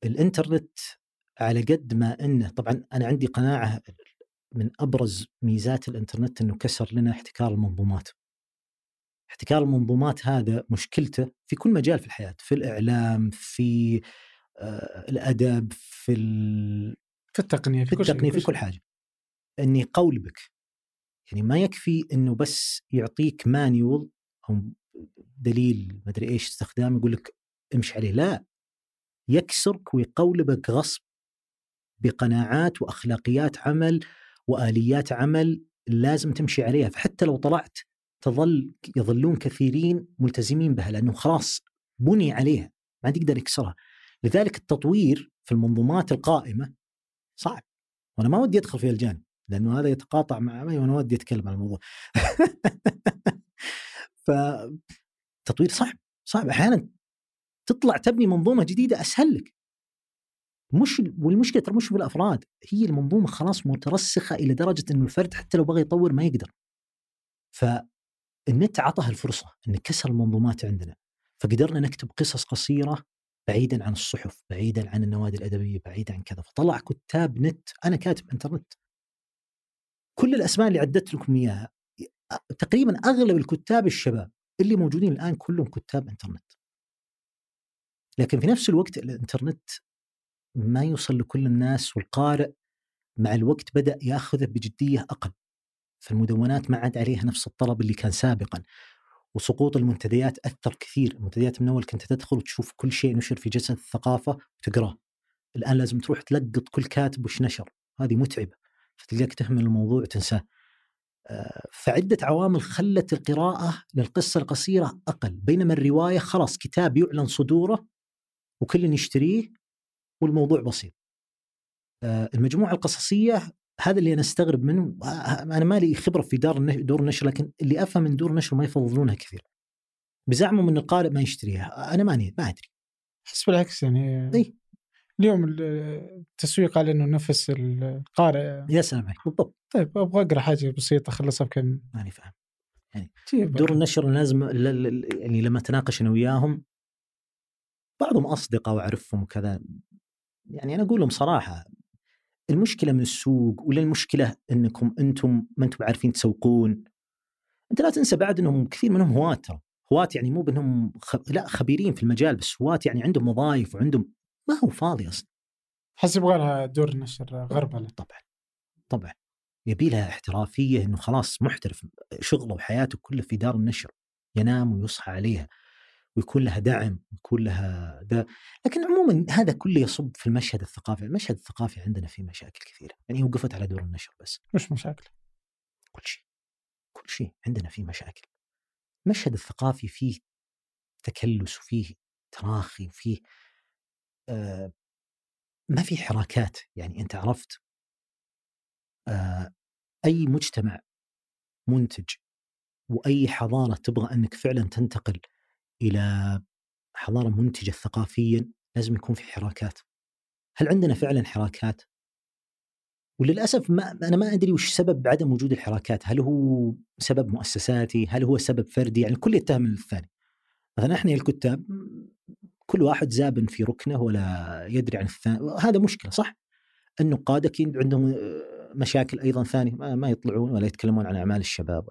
الإنترنت على قد ما إنه طبعا أنا عندي قناعة من أبرز ميزات الإنترنت إنه كسر لنا احتكار المنظومات. احتكار المنظومات هذا مشكلته في كل مجال في الحياة، في الإعلام، في آه الادب، في ال... في التقنية في, في كل التقنية في كل حاجة. إني قولبك يعني ما يكفي إنه بس يعطيك مانيول أو دليل ما أدري إيش استخدام يقول لك امشي عليه. لا يكسرك ويقولبك غصب بقناعات وأخلاقيات عمل وآليات عمل لازم تمشي عليها. فحتى لو طلعت تظل يظلون كثيرين ملتزمين بها لأنه خلاص بني عليها. ما تقدر يكسرها. لذلك التطوير في المنظومات القائمة صعب. وأنا ما ودي أدخل في الجانب لأنه هذا يتقاطع مع وأنا ودي أتكلم عن الموضوع. ف تطوير صعب صعب. أحيانا تطلع تبني منظومة جديدة أسهل لك. مش والمشكلة ترى مش بالأفراد هي المنظومة خلاص مترسخة إلى درجة إنه الفرد حتى لو بغى يطور ما يقدر. فالنت عطها الفرصه إن كسر المنظومات عندنا فقدرنا نكتب قصص قصيرة بعيدا عن الصحف بعيدا عن النوادي الأدبية بعيدا عن كذا فطلع كتاب نت أنا كاتب إنترنت كل الأسماء اللي عدت لكم إياها تقريبا أغلب الكتاب الشباب اللي موجودين الآن كلهم كتاب إنترنت. لكن في نفس الوقت الإنترنت ما يوصل لكل الناس والقارئ مع الوقت بدأ يأخذه بجدية أقل. فالمدونات ما عاد عليها نفس الطلب اللي كان سابقا. وسقوط المنتديات أثر كثير، المنتديات من أول كنت تدخل وتشوف كل شيء نشر في جلسه الثقافة وتقراه. الآن لازم تروح تلقط كل كاتب وش نشر، هذه متعبة. فتلقاك تهمل الموضوع وتنساه. آه، فعدة عوامل خلت القراءة للقصة القصيرة أقل. بينما الرواية خلاص كتاب يعلن صدوره وكل يشتريه والموضوع بسيط. آه، المجموعة القصصية هذا اللي أنا أستغرب منه آه، أنا ما لي خبرة في دار دور النشر لكن اللي أفهم من دور النشر ما يفضلونها كثير. بزعموا من القارئ ما يشتريها. أنا ماني ما أدري. أحس بالعكس يعني إيه؟ اليوم التسويق على إنه نفس القارئ. يا سلام عليك. بالضبط. طيب أبغى أقرأ حاجة بسيطة اخلصها بكم ماني فاهم. يعني دور النشر لازم يعني لما اتناقش أنا وياهم بعضهم أصدقاء وأعرفهم وكذا. يعني أنا أقول لهم صراحة المشكلة من السوق ولا المشكلة إنكم أنتم ما أنتم عارفين تسوقون؟ أنت لا تنسى بعد إنهم كثير منهم هواة ترى هواة يعني مو بإنهم خ... لا خبيرين في المجال بس هواة يعني عندهم وظائف وعندهم ما هو فاضي أصلا. حس يبغى لها دور نشر غربلة. طبعا طبعا. يبي لها احترافية إنه خلاص محترف شغله وحياته كله في دار النشر ينام ويصحى عليها. ويكون لها دعم ويكون لها ده لكن عموما هذا كله يصب في المشهد الثقافي، المشهد الثقافي عندنا فيه مشاكل كثيرة، يعني وقفت على دور النشر بس. وش مشاكل؟ كل شيء. كل شيء عندنا فيه مشاكل. المشهد الثقافي فيه تكلس وفيه تراخي وفيه آه ما في حراكات يعني أنت عرفت آه أي مجتمع منتج وأي حضارة تبغى أنك فعلا تنتقل إلى حضارة منتجة ثقافيا لازم يكون في حراكات. هل عندنا فعلا حراكات؟ وللأسف ما أنا ما أدري وش سبب عدم وجود الحراكات، هل هو سبب مؤسساتي؟ هل هو سبب فردي؟ يعني الكل يتهم الثاني. مثلا إحنا الكتاب كل واحد زابن في ركنه ولا يدري عن الثاني، هذا مشكلة صح؟ النقاد أكيد عندهم مشاكل أيضا ثانية ما يطلعون ولا يتكلمون عن أعمال الشباب.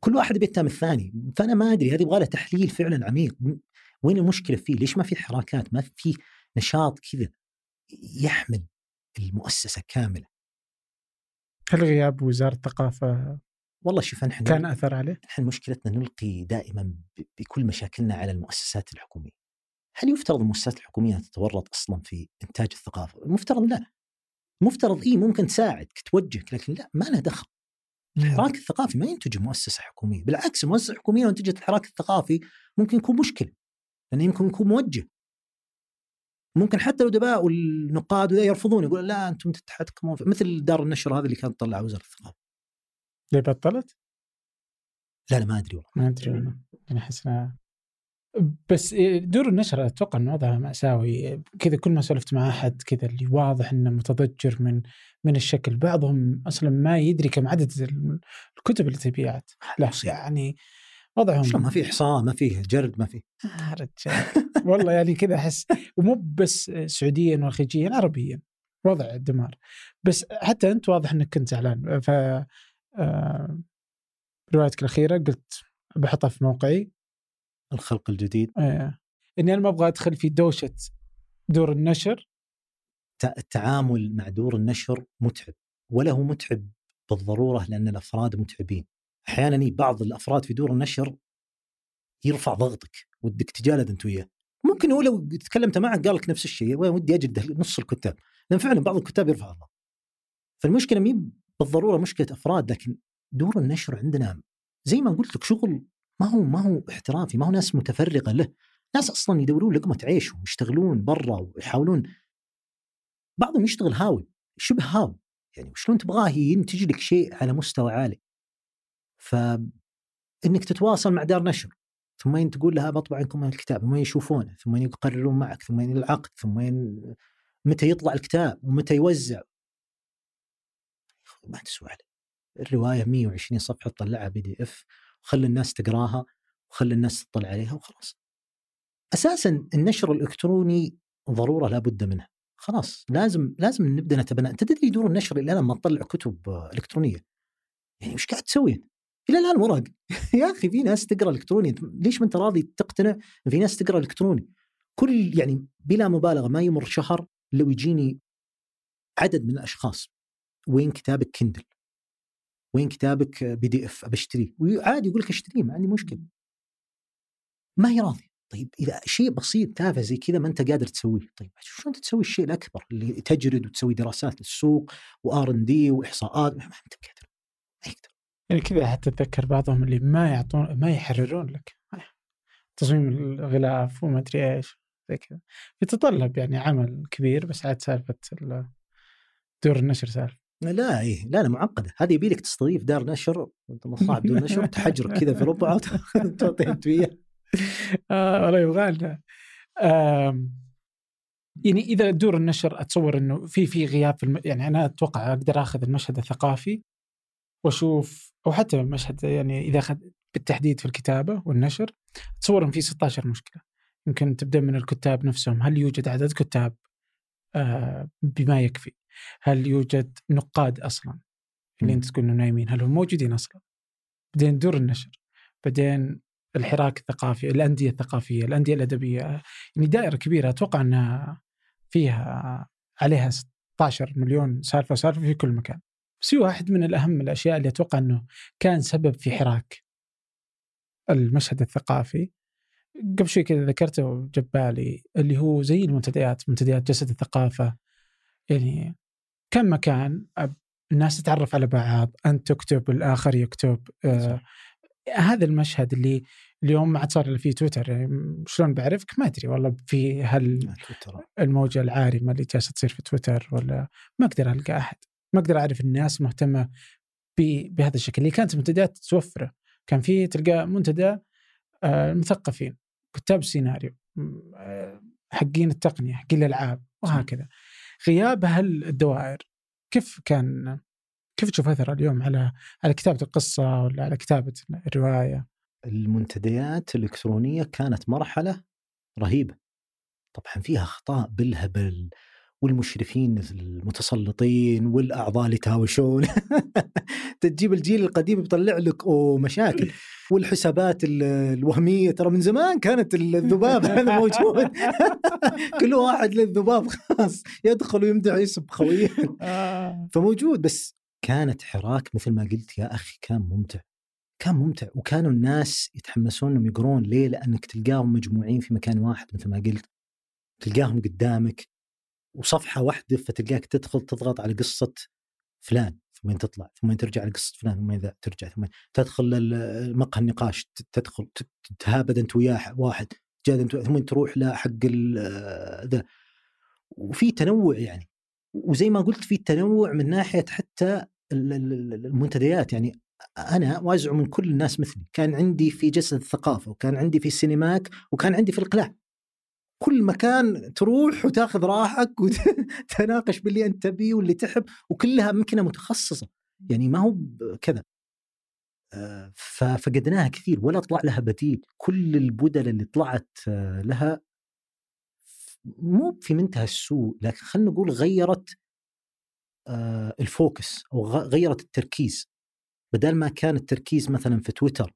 كل واحد بيتهم الثاني، فأنا ما أدري هذه يبغى لها تحليل فعلا عميق، وين المشكلة فيه؟ ليش ما في حراكات؟ ما في نشاط كذا يحمل المؤسسة كاملة. هل غياب وزارة الثقافة والله شوف نحن كان أثر عليه؟ نحن مشكلتنا نلقي دائما بكل مشاكلنا على المؤسسات الحكومية. هل يفترض المؤسسات الحكومية تتورط أصلا في إنتاج الثقافة؟ المفترض لا. مفترض اي ممكن تساعدك توجهك لكن لا ما له دخل. الحراك الثقافي ما ينتج مؤسسة حكومية، بالعكس المؤسسه الحكوميه لو انتجت الحراك الثقافي ممكن يكون مشكلة. لأنه يمكن يكون موجه. ممكن حتى الادباء والنقاد يرفضون يقول لا أنتم تتحكمون مثل دار النشر هذه اللي كانت تطلع وزاره الثقافة. ليه بطلت؟ لا لا ما أدري والله. ما أدري أنا يعني أحس بس دور النشر أتوقع إنه وضعها مأساوي. كذا كل ما سولفت مع أحد كذا اللي واضح إنه متضجر من من الشكل. بعضهم أصلا ما يدري كم عدد الكتب اللي تبيعت لا يعني وضعهم ما في إحصاء ما في جرد ما في آه رجال. والله يعني كذا أحس. ومو بس سعوديا وخليجيا عربيا. وضع دمار بس حتى أنت واضح إنك كنت زعلان. ف آه روايتك الأخيرة قلت بحطها في موقعي. الخلق الجديد. إيه. إني أنا ما أبغى أدخل في دوشة دور النشر. التعامل مع دور النشر متعب ولا هو متعب بالضرورة لأن الأفراد متعبين. أحيانا بعض الأفراد في دور النشر يرفع ضغطك ودك تجالد أنت وياه. ممكن هو لو تكلمت معه قال لك نفس الشيء ودي أجد نص الكتاب. لأن فعلا بعض الكتاب يرفع الضغط. فالمشكلة مي بالضرورة مشكلة أفراد لكن دور النشر عندنا زي ما قلت لك شغل ما هو ما هو احترافي ما هو ناس متفرغه له. ناس أصلا يدورون لقمة عيش ويشتغلون برا ويحاولون. بعضهم يشتغل هاوي شبه هاوي. يعني وشلون تبغاه ينتج لك شيء على مستوى عالي. فانك تتواصل مع دار نشر. ثم تقول لها بطبع لكم الكتاب ثم يشوفونه. ثم يقررون معك ثم العقد ثم متى يطلع الكتاب ومتى يوزع. ما تسوى عليه. الرواية 120 صفحة تطلعها بي دي إف. وخلي الناس تقراها وخلي الناس تطلع عليها وخلاص. أساسا النشر الإلكتروني ضرورة لابد منها خلاص لازم لازم نبدأ نتبنى. أنت تدري دور النشر إلى لما تطلع كتب إلكترونية؟ يعني إيش قاعد تسوي؟ إلى الآن ورق. يا أخي في ناس تقرأ إلكتروني. ليش ما أنت راضي تقتنع؟ في ناس تقرأ إلكتروني. كل يعني بلا مبالغة ما يمر شهر لو يجيني عدد من الأشخاص. وين كتابك Kindle؟ وين كتابك PDF؟ أبشتريه وعادي يقول لك أشتريه ما عندي مشكلة. ما هي راضي. طيب إذا شيء بسيط تافه زي كذا ما أنت قادر تسويه. طيب شلون تسوي الشيء الأكبر اللي تجرد وتسوي دراسات للسوق وآر إن دي وإحصاءات؟ ما أنت قادر. ما يقدر. يعني كذا حتى اتذكر بعضهم اللي ما يعطون ما يحررون لك. تصميم الغلاف وما أدري إيش زي كذا. يتطلب يعني عمل كبير بس عاد سالفة دور النشر سالفة. لا إيه لا لا معقدة. هذه يبي لك تستضيف دار نشر صاحب دور نشر تحجرك كذا في ربع وتعطيه انت وياه آه والله يبغى لنا. يعني إذا دور النشر أتصور إنه في في غياب في الم... يعني أنا أتوقع أقدر أخذ المشهد الثقافي وأشوف أو حتى المشهد يعني إذا أخذ بالتحديد في الكتابة والنشر أتصور إن في 16 مشكلة. يمكن تبدأ من الكتاب نفسهم. هل يوجد عدد كتاب؟ آه بما يكفي. هل يوجد نقاد أصلا؟ اللي أنت تقول إنه نايمين هل هم موجودين أصلا؟ بعدين دور النشر بعدين الحراك الثقافي الأندية الثقافية الأندية الأدبية يعني دائرة كبيرة أتوقع إنها فيها عليها 16 مليون سالفة وسالفة في كل مكان. بس واحد من الأهم الأشياء اللي أتوقع إنه كان سبب في حراك المشهد الثقافي. قبل شوي كذا ذكرته جاب بالي اللي هو زي المنتديات منتديات جسد الثقافة يعني كم مكان الناس تتعرف على بعض أنت تكتب الآخر يكتب آه هذا المشهد اللي اليوم ما عاد صار إلا في تويتر يعني شلون بعرفك؟ ما أدري والله في هل تويتر. الموجة العارمة اللي جالسة تصير في تويتر ولا ما أقدر ألقى أحد. ما أقدر أعرف الناس مهتمة بهذا الشكل. اللي كانت المنتديات توفرة. كان في تلقى منتدى آه، المثقفين كتاب السيناريو آه، حقين التقنية حقين الألعاب وهكذا. غياب هالدوائر كيف كان كيف تشوف أثر اليوم على على كتابة القصة ولا على كتابة الرواية؟ المنتديات الإلكترونية كانت مرحلة رهيبة طبعا فيها أخطاء بالهبل والمشرفين المتسلطين والأعضاء اللي يتهاوشون. تجيب الجيل القديم يطلع لك أوه مشاكل. والحسابات ال- الوهمية ترى من زمان كانت الذباب هذا موجود. كل واحد له ذباب خاص. يدخل ويمدح يسب خويه آه. فموجود. بس كانت حراك مثل ما قلت يا أخي كان ممتع. كان ممتع. وكانوا الناس يتحمسون إنهم يقرون ليه؟ لأنك تلقاهم مجموعين في مكان واحد مثل ما قلت. تلقاهم قدامك. وصفحة واحدة فتلقاك تدخل تضغط على قصة فلان ثم تطلع ثم ترجع لقصة فلان ثم إذا ترجع ثم تدخل مقهى النقاش تدخل تتهابد انت وياه واحد جاد انت ثم تروح لحق ذا. وفي تنوع يعني وزي ما قلت في تنوع من ناحية حتى ال- ال- ال- المنتديات. يعني أنا وازع من كل الناس مثلي كان عندي في جسد الثقافه وكان عندي في السينماك وكان عندي في الاقلاع كل مكان تروح وتاخذ راحك وتناقش باللي أنت تبيه واللي تحب وكلها امكنه متخصصة. يعني ما هو كذا. آه، ف- فقدناها كثير ولا طلع لها بديل. كل البدل اللي طلعت آه، لها مو في منتهى السوء لكن خلينا نقول غيرت آه، ال focus أو غيرت التركيز. بدل ما كان التركيز مثلا في تويتر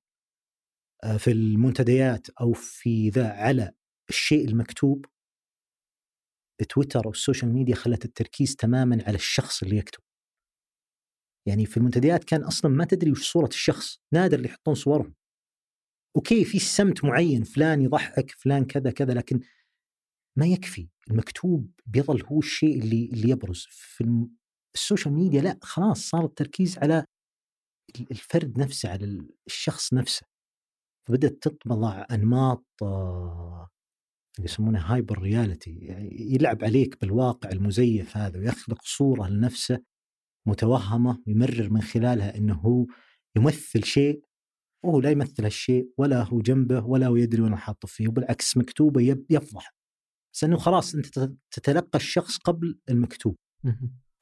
في المنتديات أو في ذا على الشيء المكتوب تويتر وال social media خلت التركيز تماما على الشخص اللي يكتب. يعني في المنتديات كان أصلا ما تدري وش صورة الشخص نادر اللي يحطون صورهم. أوكي في سمت معين فلان يضحك فلان كذا كذا لكن ما يكفي. المكتوب بيظل هو الشيء اللي اللي يبرز. في ال social media لا خلاص صار التركيز على ال- الفرد نفسه على الشخص نفسه. فبدأت تطلع أنماط آه، اللي يسمونها hyperreality يعني يلعب عليك بالواقع المزيف هذا ويخلق صورة لنفسه متوهمة ويمرر من خلالها إنه هو يمثل شيء وهو لا يمثل هالشيء ولا هو جنبه ولا هو يدري وين حاطه فيه وبالعكس مكتوبه يفضح. بس إنه خلاص أنت تت- تتلقى الشخص قبل المكتوب.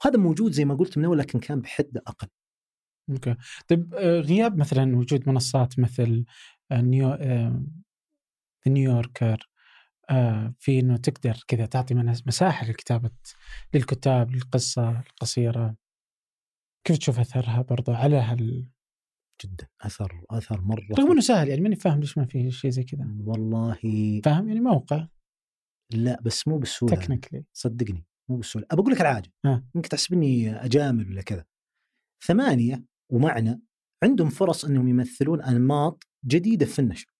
هذا موجود زي ما قلت من أول لكن كان بحد أقل. أوكي. طيب آه، غياب مثلا وجود منصات مثل آه، New New Yorker آه، في إنه تقدر كذا تعطي مساحة لكتابة للكتاب للقصة القصيره كيف تشوف أثرها برضو على هال جدا أثر أثر مرة رغم إنه سهل يعني ماني فاهم ليش ما في شيء زي كذا. والله فاهم؟ يعني موقع. لا بس مو بالسهولة. technically صدقني مو بالسهولة. ابى أقول لك على حاجة. ها. ممكن تحسبني أجامل ولا كذا. ثمانية ومعنى عندهم فرص إنهم يمثلون أنماط جديدة في النشر.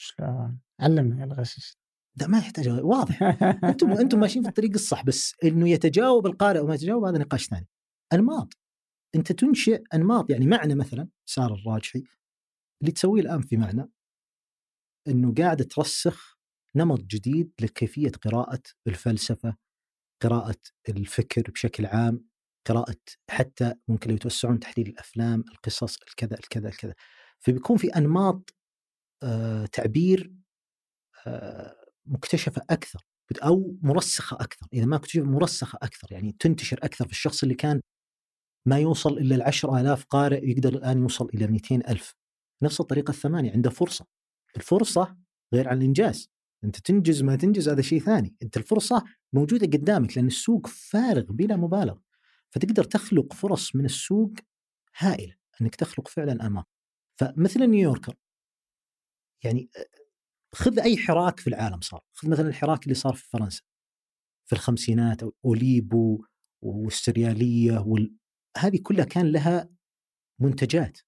شلون؟ علمنا يا الغشيش ده ما يحتاج. واضح. أنتم أنتم ماشيين في الطريق الصح بس إنه يتجاوب القارئ وما يتجاوب هذا نقاش ثاني. انماط أنت تنشئ انماط يعني معنى مثلا ساره الراجحي اللي تسويه الآن في معنى إنه قاعدة ترسخ نمط جديد لكيفية قراءة الفلسفة قراءة الفكر بشكل عام قراءة حتى ممكن لو يتوسعون تحليل الأفلام القصص الكذا الكذا الكذا. فبيكون في أنماط آه تعبير آه مكتشفة أكثر أو مرسخة أكثر. إذا ما اكتشف مرسخة أكثر. يعني تنتشر أكثر في الشخص اللي كان ما يوصل إلا العشر آلاف قارئ يقدر الآن يوصل إلى 200 ألف. نفس الطريقة الثمانية عنده فرصة. الفرصة غير عن الإنجاز. أنت تنجز ما تنجز هذا شيء ثاني. أنت الفرصة موجودة قدامك لأن السوق فارغ بلا مبالغه فتقدر تخلق فرص من السوق هائلة أنك تخلق فعلا أمان فمثل نيويوركر يعني خذ أي حراك في العالم صار. خذ مثلا الحراك اللي صار في فرنسا. في الخمسينات أوليبو والسرياليه وال... هذه كلها كان لها منتجات.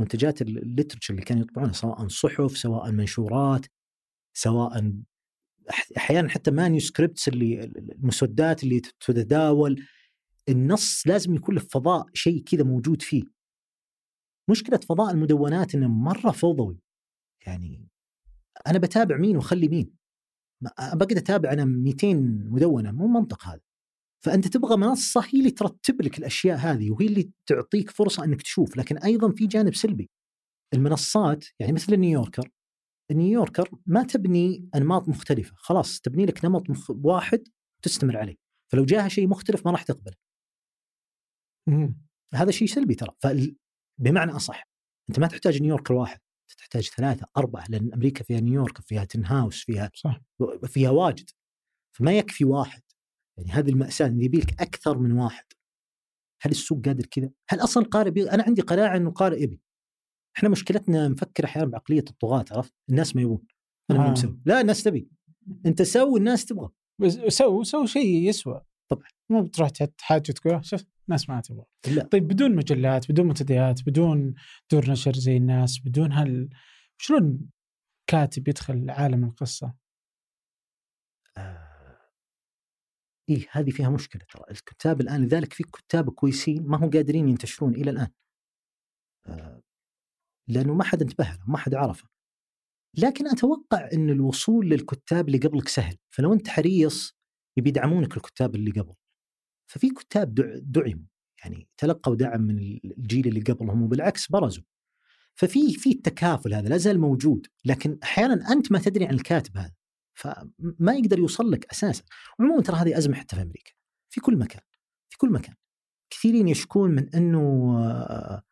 منتجات ال literature اللي كانوا يطبعونها سواء صحف سواء منشورات سواء أحيانا حتى manuscripts اللي المسودات اللي تتداول. النص لازم يكون له فضاء شيء كذا موجود فيه. مشكلة فضاء المدونات إنه مرة فوضوي. يعني أنا بتابع مين وأخلي مين؟ بقدر أتابع أنا 200 مدونة مو منطق هذا. فأنت تبغى منصة هي اللي ترتب لك الأشياء هذه وهي اللي تعطيك فرصة إنك تشوف. لكن أيضا في جانب سلبي. المنصات يعني مثل نيويوركر نيويوركر ما تبني أنماط مختلفة. خلاص تبني لك نمط مخ... واحد تستمر عليه. فلو جاها شيء مختلف ما راح تقبله. هذا شيء سلبي ترى. فال... بمعنى أصح أنت ما تحتاج نيويوركر واحد. تحتاج ثلاثة أربعة لأن أمريكا فيها نيويورك فيها Tin House فيها صح. فيها واجد. فما يكفي واحد. يعني هذه المأساة إن يبي لك أكثر من واحد. هل السوق قادر كذا؟ هل أصلا القارئ بي... أنا عندي قناعة إنه قارئ يبي. إحنا مشكلتنا نفكر أحيانا بعقلية الطغاة عرفت؟ الناس ما يبون. أنا ما آه. مسوي. لا الناس تبي. أنت سوي الناس تبغى. بس سو سو شيء يسوى. طبعاً. مو بتروح تحاجة تقول شوف. الناس ما تبغى لا. طيب بدون مجلات بدون منتديات بدون دور نشر زي الناس بدون هال شلون كاتب يدخل عالم القصة؟ آه. إيه هذه فيها مشكلة ترى. الكتاب الآن لذلك في كتاب كويسين ما هم قادرين ينتشرون إلى الآن. آه. لأنه ما حد انتبه له ما حد عرفه. لكن أتوقع أن الوصول للكتاب اللي قبلك سهل. فلو أنت حريص يبي يدعمونك الكتاب اللي قبل. ففي كتاب دع- دعموا يعني تلقوا دعم من الجيل اللي قبلهم وبالعكس برزوا. ففي في التكافل هذا لا زال موجود لكن أحيانا أنت ما تدري عن الكاتب هذا فما يقدر يوصل لك أساسا. عموما ترى هذه أزمة حتى في أمريكا في كل مكان في كل مكان. كثيرين يشكون من أنه آه،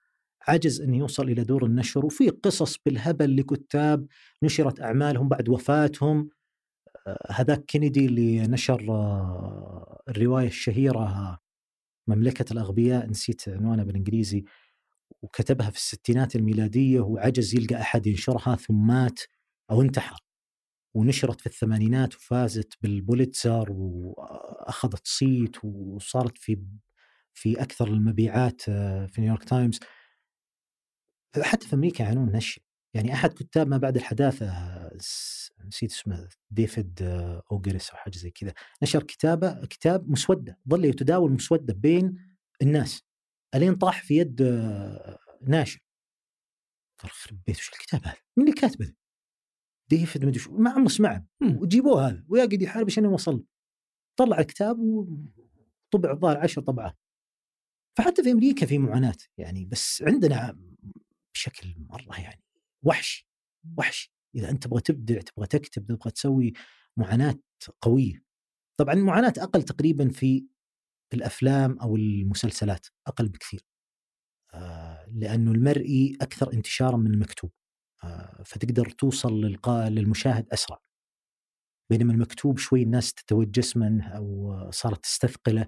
عجز انه يوصل إلى دور النشر وفي قصص بالهبل لكتاب نشرت أعمالهم بعد وفاتهم. هذاك كينيدي اللي نشر آه، الرواية الشهيرة مملكة الأغبياء نسيت عنوانها بالإنجليزي وكتبها في الستينات الميلادية وعجز يلقى أحد ينشرها ثم مات أو انتحر. ونشرت في الثمانينات وفازت بالبوليتزر وأخذت صيت وصارت في في أكثر المبيعات آه، في نيويورك تايمز. حتى في أمريكا يعانون هالشيء يعني أحد كتاب ما بعد الحداثة نسيت اسمه ديفيد آه، اوجريس أو حاجة زي كذا نشر كتابة كتاب مسودة ظل يتداول مسودة بين الناس إلين طاح في يد آه، ناشر قال خرب بيت وش الكتاب هذا؟ مين اللي كاتبه؟ ديفيد مدري شو ما عمره سمعه. وجيبوه هذا ويقعد يحارب عشان يوصل طلع الكتاب وطبع الظاهر عشر طبعات فحتى في أمريكا في معاناة يعني بس عندنا بشكل مرة يعني وحش وحش. إذا أنت تبغى تبدع تبغى تكتب تبغى تسوي معاناة قوية. طبعا المعاناه أقل تقريبا في الأفلام أو المسلسلات أقل بكثير. آه، لأنه المرئي أكثر انتشارا من المكتوب. آه، فتقدر توصل للقاء للمشاهد أسرع. بينما المكتوب شوي الناس تتوجس منه أو صارت تستثقله.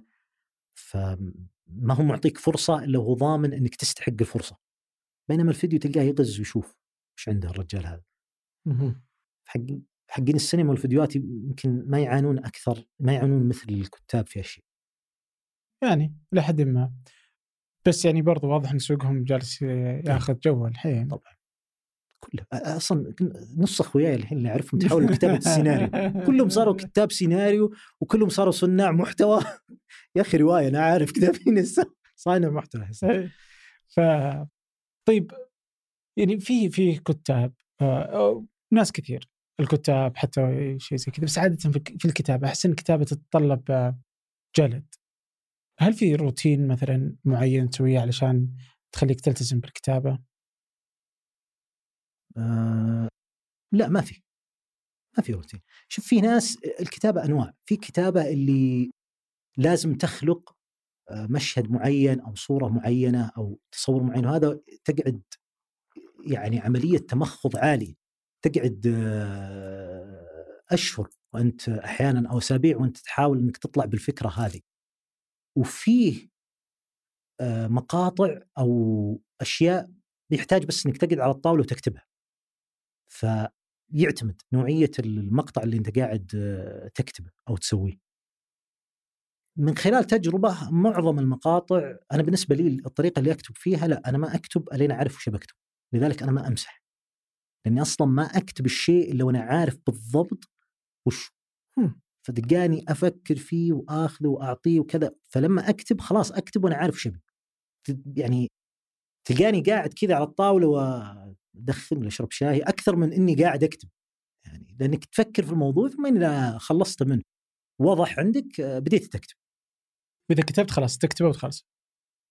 فما هو معطيك فرصة إلا وهو ضامن إنك تستحق الفرصة. بينما الفيديو تلقاه يغز ويشوف. إيش عنده الرجال هذا. مهم. حقين السينما والفيديوهات يمكن ما يعانون أكثر ما يعانون مثل الكتاب في هالشيء يعني لحد ما. بس يعني برضو واضح إن سوقهم جالس ياخذ جو الحين. طبعا. كله. أصلا نص اخوياي الحين اللي اعرفهم تحولوا لكتابه السيناريو. كلهم صاروا كتاب سيناريو وكلهم صاروا صناع محتوى. يا أخي رواية أنا عارف كتابين هسه صانع محتوى. إيه. ف طيب يعني في في كتاب آه، ناس كثير الكتاب حتى شيء زي كذا بس عاده في في الكتابه أحس إن الكتابة تتطلب آه، جلد. هل في روتين مثلا معين تسويه علشان تخليك تلتزم بالكتابة؟ آه لا ما في. ما في روتين. شوف في ناس الكتابة أنواع. في كتابة اللي لازم تخلق آه، مشهد معين أو صورة معينة أو تصور معين وهذا تقعد يعني عملية تمخض عاليه تقعد آه، أشهر وأنت أحيانا أو أسابيع وأنت تحاول إنك تطلع بالفكرة هذه. وفيه آه، مقاطع أو أشياء يحتاج بس إنك تقعد على الطاولة وتكتبها. فيعتمد نوعية المقطع اللي أنت قاعد آه، تكتبه أو تسويه. من خلال تجربة معظم المقاطع أنا بالنسبة لي الطريقة اللي أكتب فيها لا أنا ما أكتب الين أعرف وش بكتب. لذلك أنا ما أمسح. لأني أصلا ما أكتب الشيء إلا وأنا عارف بالضبط وش هم. فتلقاني أفكر فيه وآخذه وأعطيه وكذا. فلما أكتب خلاص أكتب وأنا عارف ت- يعني تلقاني قاعد كذا على الطاولة وأدخن ولا أشرب شاي أكثر من إني قاعد أكتب. يعني لأنك تفكر في الموضوع ثم إذا خلصت منه. وضح عندك آه، بديت تكتب. واذا كتبت خلاص تكتبه وتخلص.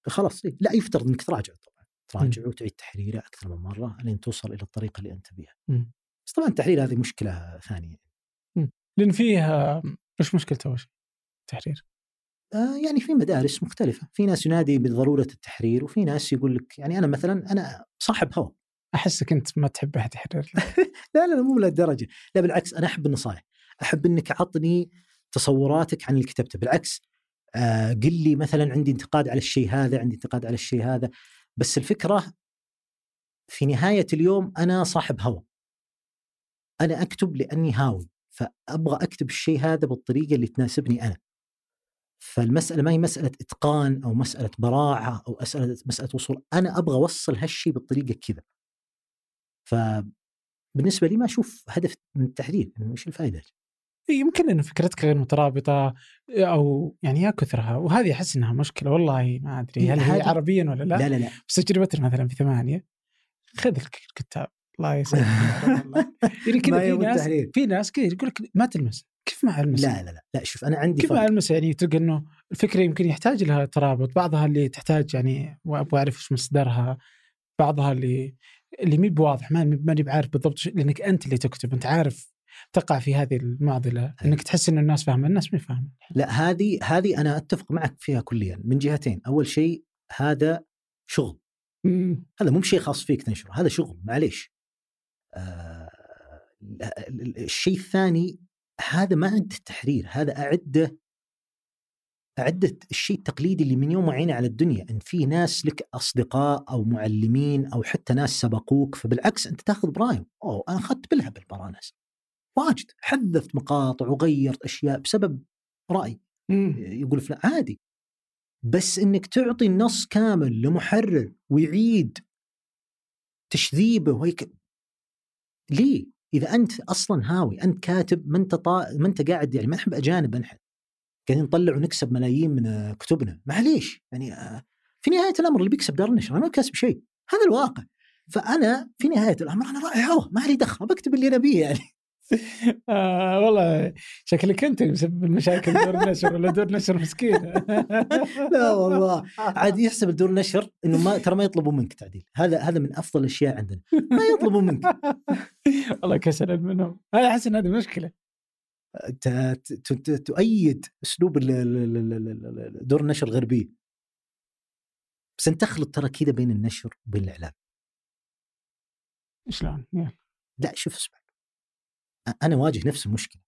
خلاص إيه؟ لا يفترض إنك تراجع طبعا. تراجع وتعيد تحريره أكثر من مرة لين توصل إلى الطريقة اللي أنت بها مم. بس طبعا التحرير هذه مشكلة ثانية. لأن فيه وش مشكلته أول شيء؟ تحرير آه يعني في مدارس مختلفة. في ناس ينادي بضرورة التحرير وفي ناس يقول لك يعني أنا مثلا أنا صاحب هوى احسك انت ما تحب أحد يحرر لا لا مو لهالدرجة. لا بالعكس أنا أحب النصائح أحب إنك عطني تصوراتك عن اللي كتبته. بالعكس آه قل لي مثلا عندي انتقاد على الشيء هذا عندي انتقاد على الشيء هذا. بس الفكرة في نهاية اليوم أنا صاحب هوى أنا أكتب لأني هاوي فأبغى أكتب الشيء هذا بالطريقة اللي تناسبني أنا. فالمسألة ما هي مسألة إتقان أو مسألة براعة أو مسألة مسألة وصول أنا أبغى أوصل هالشيء بالطريقة كذا. فبالنسبة لي ما أشوف هدف من التحديد إنه إيش الفائده يمكن إن فكرتك غير مترابطة أو يعني يا كثرها وهذه أحس إنها مشكلة والله ما أدري هل هي عربيا ولا لا؟ لا لا لا. بس تجربتنا مثلا في ثمانية خذ الكتاب الله يسلمك يعني كذا في ناس في ناس كذا يقول لك ما تلمس كيف ما المس؟ لا لا لا لا شوف أنا عندي كيف ما المس يعني تلقى إنه الفكرة يمكن يحتاج لها ترابط بعضها اللي تحتاج يعني أبغى أعرف إيش مصدرها بعضها اللي اللي مي بواضح ماني بعارف بالضبط لأنك أنت اللي تكتب أنت عارف تقع في هذه المعضلة؟ إنك تحس إن الناس فاهمة الناس ما فاهمة. لا هذه هذه أنا أتفق معك فيها كليا من جهتين. أول شيء هذا شغل. مم. هذا مو بشيء خاص فيك تنشره هذا شغل معليش. آه الشيء الثاني هذا ما عند التحرير هذا أعده أعدة الشيء التقليدي اللي من يوم وعينا على الدنيا أن في ناس لك أصدقاء أو معلمين أو حتى ناس سبقوك فبالعكس أنت تاخذ برايهم. أوه أنا أخذت بالهبل برا ناس واجد حذفت مقاطع وغيرت أشياء بسبب رأي. يقول فلان عادي. بس إنك تعطي النص كامل لمحرر ويعيد تشذيبه وهيك. ليه؟ إذا أنت أصلا هاوي أنت كاتب ما أنت طا... ما أنت قاعد يعني ما نحب أجانب نحن قاعدين نطلع ونكسب ملايين من كتبنا. معليش يعني في نهاية الأمر اللي بيكسب دار النشر أنا ما كاسب شيء. هذا الواقع. فأنا في نهاية الأمر أنا راعي هوا ما لي دخل بكتب اللي نبيه يعني. آه والله شكلك أنت مسبب المشاكل دور النشر ولا دور نشر مسكين؟ لا والله. عاد يحسب الدور نشر إنه ما ترى ما يطلبوا منك تعديل. هذا هذا من أفضل الأشياء عندنا. ما يطلبوا منك. والله كسلا منهم. أنا أحس إن هذه مشكلة. تؤيد أسلوب دور النشر الغربي. بس أنت تخلط ترى كذا بين النشر وبين الاعلام شلون؟ لا شوف اسمع. أنا واجه نفس المشكلة.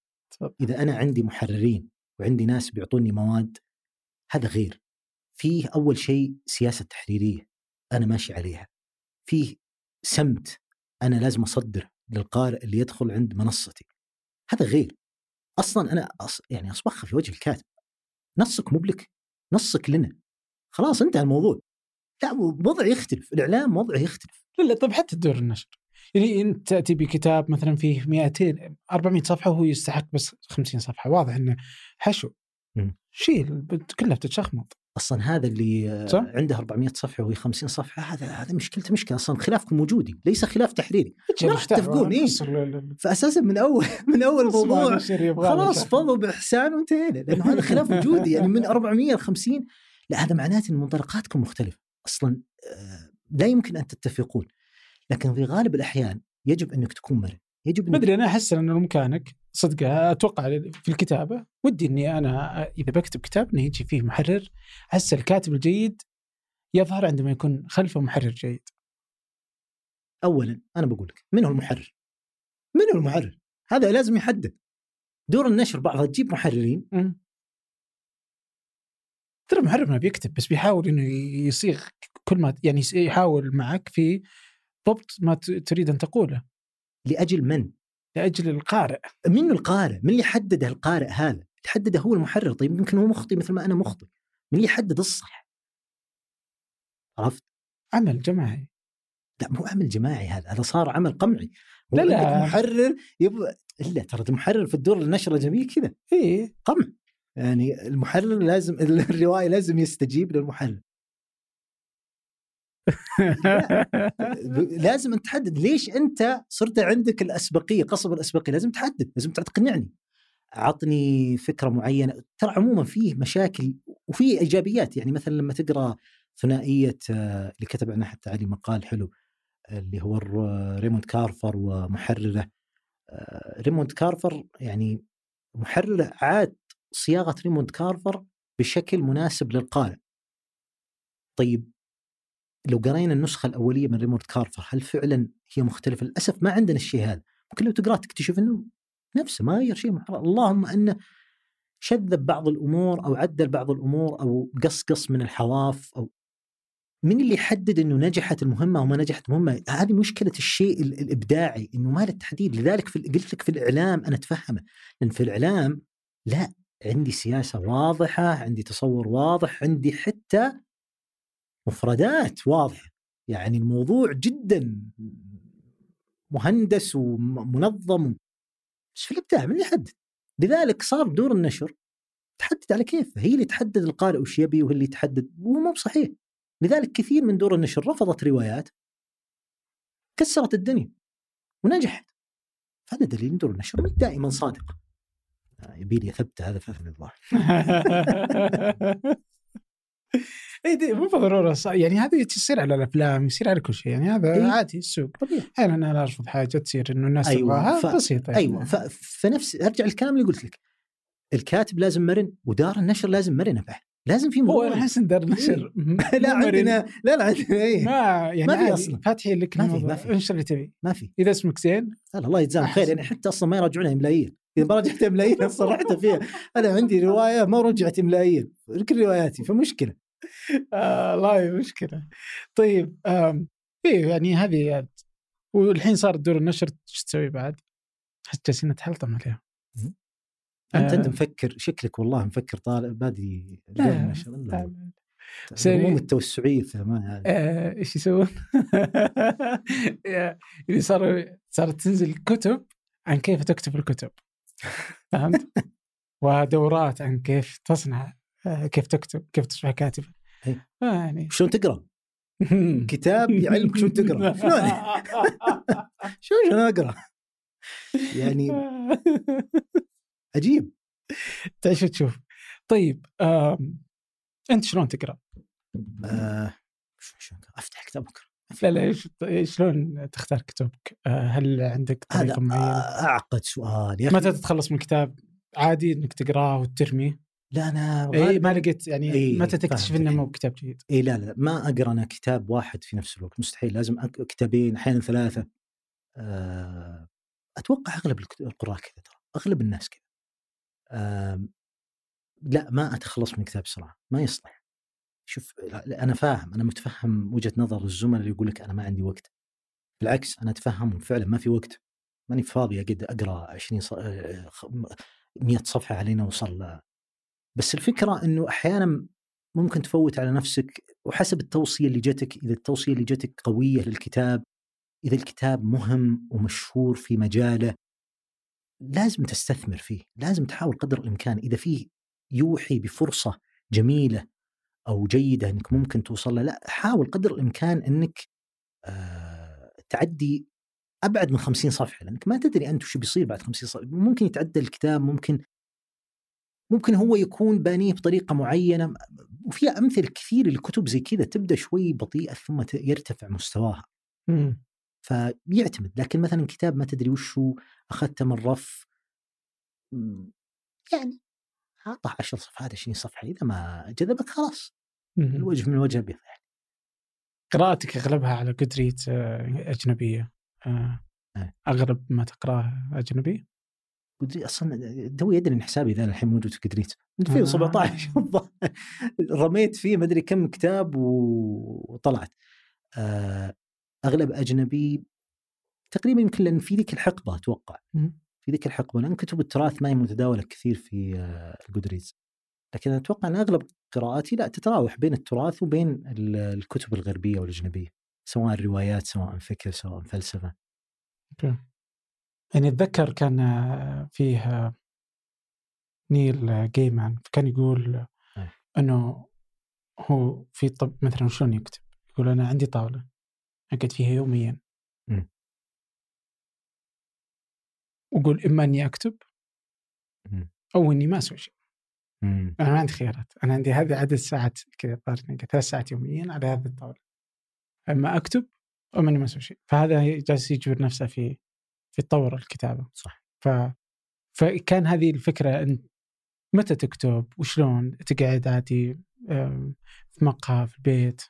إذا أنا عندي محررين وعندي ناس بيعطوني مواد هذا غير. فيه أول شيء سياسة تحريرية أنا ماشي عليها. فيه سمت أنا لازم أصدر للقارئ اللي يدخل عند منصتي. هذا غير. أصلا أنا أص... يعني اصبخ في وجه الكاتب. نصك مو بلك نصك لنا. خلاص انتهى الموضوع. لا وضع يختلف. الإعلام وضعه يختلف. لا لا طيب حتى الدور النشر. يعني انت تأتي بكتاب مثلا فيه 200 400 صفحة وهو يستحق بس 50 صفحة واضح إنه حشو. شيء كلها بتتشخمط. أصلا هذا اللي صح؟ عنده 400 صفحة وهي 50 صفحة هذا هذا مشكلته مشكلة أصلا خلافكم وجودي ليس خلاف تحريري. ما تتفقون إيه؟ فاساسا من أول من أول الموضوع خلاص فضوا بإحسان وانتهينا لأنه هذا خلاف وجودي يعني من 400 ل 50 لا هذا معناته إن منطلقاتكم مختلفة. أصلا آه، لا يمكن أن تتفقون. لكن في غالب الأحيان يجب أنك تكون مرن يجب أنك مدري أنا أحس انه بامكانك صدق أتوقع في الكتابة ودي إني أنا إذا بكتب كتاب إنه يجي فيه محرر أحس الكاتب الجيد يظهر عندما يكون خلفه محرر جيد. اولا أنا بقول لك من هو المحرر؟ من هو المحرر؟ هذا لازم يحدد. دور النشر بعضها تجيب محررين ترى المحرر ما بيكتب بس بيحاول إنه يصيغ كل ما يعني يحاول معك في ضبط ما تريد أن تقوله. لأجل من؟ لأجل القارئ. من القارئ؟ من اللي حدده القارئ هذا؟ اللي حدده هو المحرر. طيب يمكن هو مخطي مثل ما أنا مخطي من اللي يحدد الصح؟ عرفت؟ عمل جماعي. لا مو عمل جماعي هذا. هذا صار عمل قمعي. لا لا. محرر يبغى الا ترى المحرر في الدور النشرة جميل كذا. إيه. قمع. يعني المحرر لازم الرواية لازم يستجيب للمحرر. لازم انت تحدد ليش أنت صرت عندك الأسبقية قصب الأسبقية لازم تحدد لازم تقنعني. عطني فكرة معينة. ترى عموما فيه مشاكل وفي إيجابيات. يعني مثلا لما تقرأ ثنائية آه، اللي كتب عنها حتى علي مقال حلو اللي هو ريموند كارفر ومحرره. آه، ريموند كارفر يعني محرره أعاد صياغة ريموند كارفر بشكل مناسب للقارئ. طيب لو قرينا النسخة الأولية من ريموند كارفر هل فعلا هي مختلفة؟ للأسف ما عندنا الشيء هذا، ممكن لو تقرأ تكتشف إنه نفسه ما غير شيء محرر. اللهم انه شذب بعض الأمور أو عدل بعض الأمور أو قصقص من الحواف أو من اللي يحدد إنه نجحت المهمة وما نجحت المهمة؟ هذه مشكلة الشيء الإبداعي إنه ما له تحديد، لذلك في قلت لك في الإعلام أنا أتفهمه، لأن في الإعلام لا عندي سياسة واضحة، عندي تصور واضح، عندي حتى مفردات واضحه، يعني الموضوع جدا مهندس ومنظم. بس في الإبداع من اللي يحدد؟ لذلك صار دور النشر تحدد على كيف؟ هي اللي تحدد القارئ وش يبي وهي اللي تحدد. مو بصحيح لذلك كثير من دور النشر رفضت روايات كسرت الدنيا ونجحت. هذا دليل دور النشر دائما صادق. آه، يبي لي أثبت هذا فهم الظاهر. اي دي مو بالضرورة يعني هذا يصير على الأفلام يصير على كل شيء يعني هذا إيه؟ عادي السوق. طبيعي. أحيانا أنا أرفض حاجة تصير إنه الناس أيوة تبغاها؟ ف... بسيطة يعني. أيوه ف... فنفس أرجع الكلام اللي قلت لك. الكاتب لازم مرن ودار النشر لازم مرنه بعد لازم في هو أنا أحس إن دار النشر إيه. لا عندنا لا لا عندنا إيه. ما يعني ما في أصلا. فاتحين لك ما في ما في. انشر اللي تبي؟ ما في. إذا اسمك زين. الله يجزاهم خير يعني حتى أصلا ما يراجعونها املائيا إذا ما رجعت املائيا أصلا رحت فيها. أنا عندي رواية ما رجعت املائيا كل رواياتي فمشكله آه مشكلة. طيب إيه يعني هذه والحين صار دور النشر إيش تسوي بعد؟ جالسين نتحلطم عليها. انت أنت آه. مفكر شكلك والله مفكر طالب بادي لا ما شاء الله. الهموم التوسعية في ما آه، إيش يسوون؟ اللي صاروا صارت تنزل كتب عن كيف تكتب الكتب. فهمت؟ ودورات عن كيف تصنع آه، كيف تكتب كيف تصبح كاتبا يعني شلون تقرأ؟ كتاب يعلمك شلون تقرأ. شلون؟ شلون؟ شلون أقرأ؟ يعني عجيب. تعيش وتشوف طيب أنت شلون تقرأ؟ آه أفتح كتاب اقرا لا لا شلون تختار كتبك؟ آه هل عندك طريقة معينة؟ أعقد سؤال يا متى تتخلص من الكتاب؟ عادي إنك تقراه وترميه؟ لا أنا إي ما لقيت يعني إيه متى تكتشف إنه مو كتاب جيد؟ إي لا لا ما أقرأ أنا كتاب واحد في نفس الوقت مستحيل لازم كتابين أحيانا ثلاثة أه أتوقع أغلب القراء كذا ترى أغلب الناس كذا لا ما أتخلص من كتاب بسرعة ما يصلح شوف أنا فاهم أنا متفهم وجهة نظر الزملاء اللي يقول لك أنا ما عندي وقت. بالعكس أنا أتفهم فعلا ما في وقت. ماني فاضي أقعد أقرأ 20 ص... 100 صفحة علينا وصل بس الفكرة إنه أحيانا ممكن تفوت على نفسك وحسب التوصية اللي جتك إذا التوصية اللي جتك قوية للكتاب إذا الكتاب مهم ومشهور في مجاله لازم تستثمر فيه لازم تحاول قدر الإمكان. إذا فيه يوحي بفرصة جميلة أو جيدة إنك ممكن توصل له لأ حاول قدر الإمكان إنك آه تعدي أبعد من 50 صفحة لأنك ما تدري أنت شو بيصير بعد 50 صفحه ممكن يتعدى الكتاب ممكن ممكن هو يكون بانيه بطريقة معينة وفي أمثلة كثير للكتب زي كذا تبدأ شوي بطيئة ثم يرتفع مستواها. فيعتمد لكن مثلا كتاب ما تدري وشو أخذته من رف يعني أعطى 10 صفحات 20 صفحة إذا ما جذبك خلاص الوجه من وجه ابيض يعني. قراءتك أغلبها على قدريت آه، أجنبية آه، إيه. اغلب ما تقراه أجنبي؟ أصلا توي يدري إن حسابي ذا الحين موجود في قدريت من 2017 آه. رميت فيه ما أدري كم كتاب وطلعت أغلب أجنبي تقريبا يمكن لأن في ذيك الحقبة أتوقع في ذيك الحقبة لأن كتب التراث ما هي متداولة كثير في ال Goodreads لكن أتوقع إن أغلب قراءاتي لا تتراوح بين التراث وبين الكتب الغربية والأجنبية سواء روايات سواء فكر سواء فلسفة. أوكي. يعني أتذكر كان فيه نيل جايمان كان يقول إنه هو في طب مثلا شلون يكتب؟ يقول أنا عندي طاولة أقعد فيها يوميا. وقول إما إني أكتب مم. أو إني ما أسوي شيء مم. أنا ما عندي خيارات. أنا عندي هذه عدد ساعات كذا ثلاث ساعات يوميا على هذه الطاولة. أما أكتب أو اني ما أسوي شيء. فهذا جالس يجبر نفسه في في تطور الكتابة. صح. ف فكان هذه الفكرة انت متى تكتب؟ وشلون؟ تقعد عادي في مقهى في البيت؟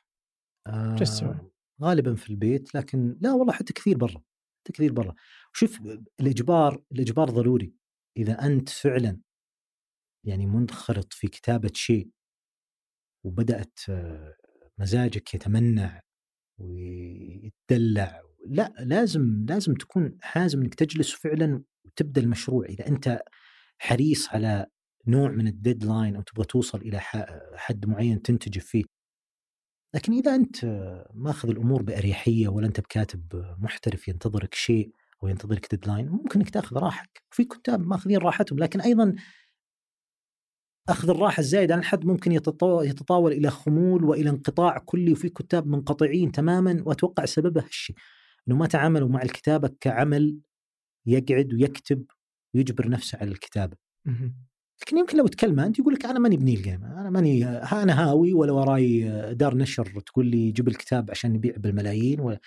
آه شو تسوي؟ غالبا في البيت لكن لا والله حتى كثير برا. حتى كثير برا. شوف الإجبار الإجبار ضروري. إذا أنت فعلا يعني منخرط في كتابة شيء وبدأت آه، مزاجك يتمنع ويتدلع. لا لازم لازم تكون حازم إنك تجلس فعلا وتبدأ المشروع. إذا أنت حريص على نوع من الديدلاين أو تبغى توصل إلى حد معين تنتج فيه لكن إذا أنت ماخذ الأمور بأريحية ولا أنت بكاتب محترف ينتظرك شيء أو ينتظرك deadline ممكن إنك تاخذ راحتك في كتاب ماخذين راحتهم لكن أيضا أخذ الراحة الزايدة عن الحد ممكن يتطاول إلى خمول وإلى انقطاع كلي وفي كتاب منقطعين تماما وأتوقع سببه هالشيء إنه ما تعاملوا مع الكتابة كعمل يقعد ويكتب ويجبر نفسه على الكتابة. لكن يمكن لو تكلمه أنت يقول لك أنا ماني بنيل جايمان أنا ماني أنا هاوي ولا وراي دار نشر تقول لي جيب الكتاب عشان نبيع بالملايين ولا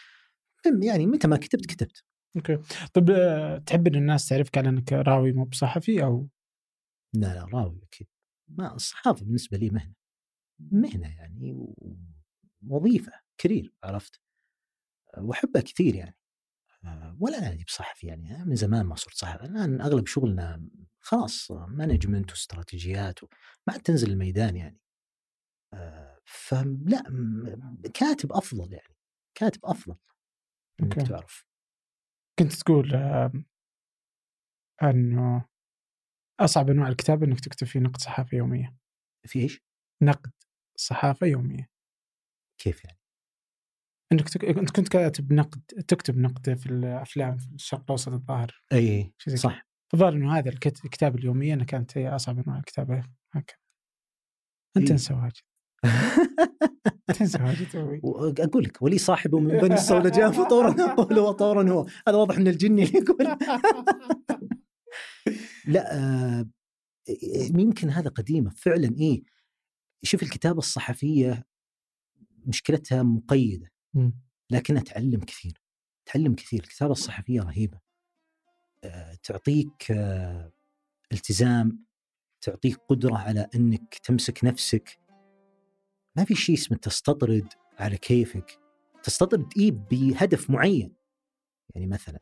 يعني متى ما كتبت كتبت. أوكي. طيب آه، تحب إن الناس تعرفك على إنك راوي مو بصحفي أو؟ لا لا راوي أكيد. ما الصحافه بالنسبة لي مهنة مهنة يعني وظيفه career عرفت؟ وأحبها كثير يعني ولا أنا بصحفي يعني أنا من زمان ما صرت صحفي الان أغلب شغلنا خلاص management واستراتيجيات و- ما عاد تنزل الميدان يعني. فلا كاتب أفضل يعني كاتب أفضل إنك. تعرف. كنت تقول أنه أصعب أنواع الكتابه إنك تكتب فيه نقد صحافة يومية. في إيش؟ نقد صحافة يومية. كيف يعني؟ إنك تك... انت كنت كاتب نقد تكتب نقد في الأفلام في الشرق الأوسط الظاهر. أي صح. الظاهر إنه هذا الكت- الكتابه اليوميه انها كانت هي أصعب أنواع الكتابه هكذا. أنت. انسى واجد. تنسى واجد أوي. واقول لك ولي صاحبه من بني الصولجان فطورا قوله وطورا هو. هذا واضح من الجني اللي يقول. لا آه يمكن هذا قديمة فعلا إيه شوف الكتابة الصحفية مشكلتها مقيدة. لكنها تعلم كثير تعلم كثير الكتابة الصحفية رهيبة آه تعطيك آه التزام تعطيك قدرة على إنك تمسك نفسك ما في شيء اسمه تستطرد على كيفك تستطرد إيه بهدف معين يعني مثلا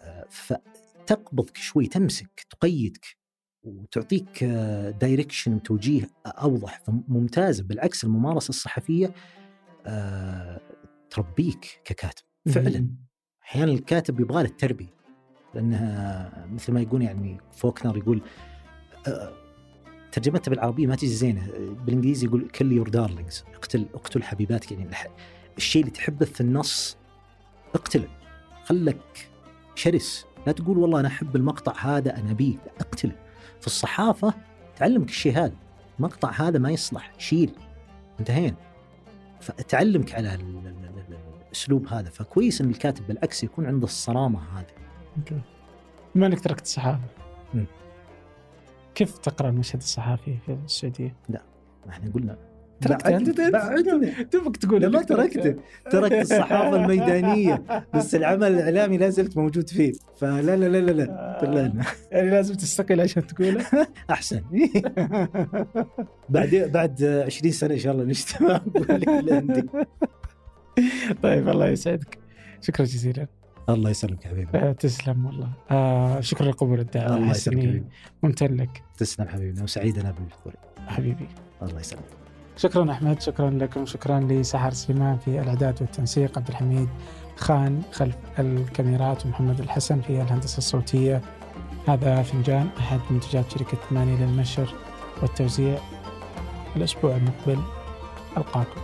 آه، فتقبضك شوي تمسك تقيدك وتعطيك دايركشن وتوجيه أوضح فممتازه بالعكس الممارسة الصحفية آه، تربيك ككاتب. فعلا. أحيانا الكاتب يبغى له التربية لأنها مثل ما يقول يعني فوكنر يقول آه، ترجمتها بالعربية ما تجي زينة. بالإنجليزي يقول كل يور دارلينجز اقتل اقتل حبيباتك. يعني الشيء اللي تحبه في النص اقتله. خلك شرس. لا تقول والله أنا أحب المقطع هذا أنا بيه لا اقتله في الصحافة تعلمك الشيء هذا. المقطع هذا ما يصلح شيل. انتهينا. فتعلمك على ال- ال- ال- ال- الأسلوب هذا. فكويس إن الكاتب بالعكس يكون عنده الصرامة هذه. أوكي. بما إنك تركت الصحافة. كيف تقرأ المشهد الصحافي في السعودية؟ ما إحنا قلنا. تركته بعدنا تبغك تقول لا تركته تركت. الصحافة الميدانية بس العمل الإعلامي لا زلت موجود فيه. فلا لا لا لا لا. طلعنا يعني لازم تستقل عشان تقوله؟ أحسن. بعد بعد 20 سنة إن شاء الله نجتمع. عندي. طيب الله يسعدك. شكرا جزيلا. الله يسلمك حبيبي. آه، تسلم والله. آه شكرا لقبول الدعوة. الله يسلمك حبيبي. ممتن لك. تسلم حبيبنا وسعيد أنا بحضوري حبيبي. الله يسلمك. شكرا أحمد شكرا لكم شكرا لسحر سليمان في الاعداد والتنسيق عبد الحميد خان خلف الكاميرات ومحمد الحسن في الهندسة الصوتية. هذا فنجان أحد منتجات شركة ثمانية للنشر والتوزيع. الأسبوع المقبل ألقاكم.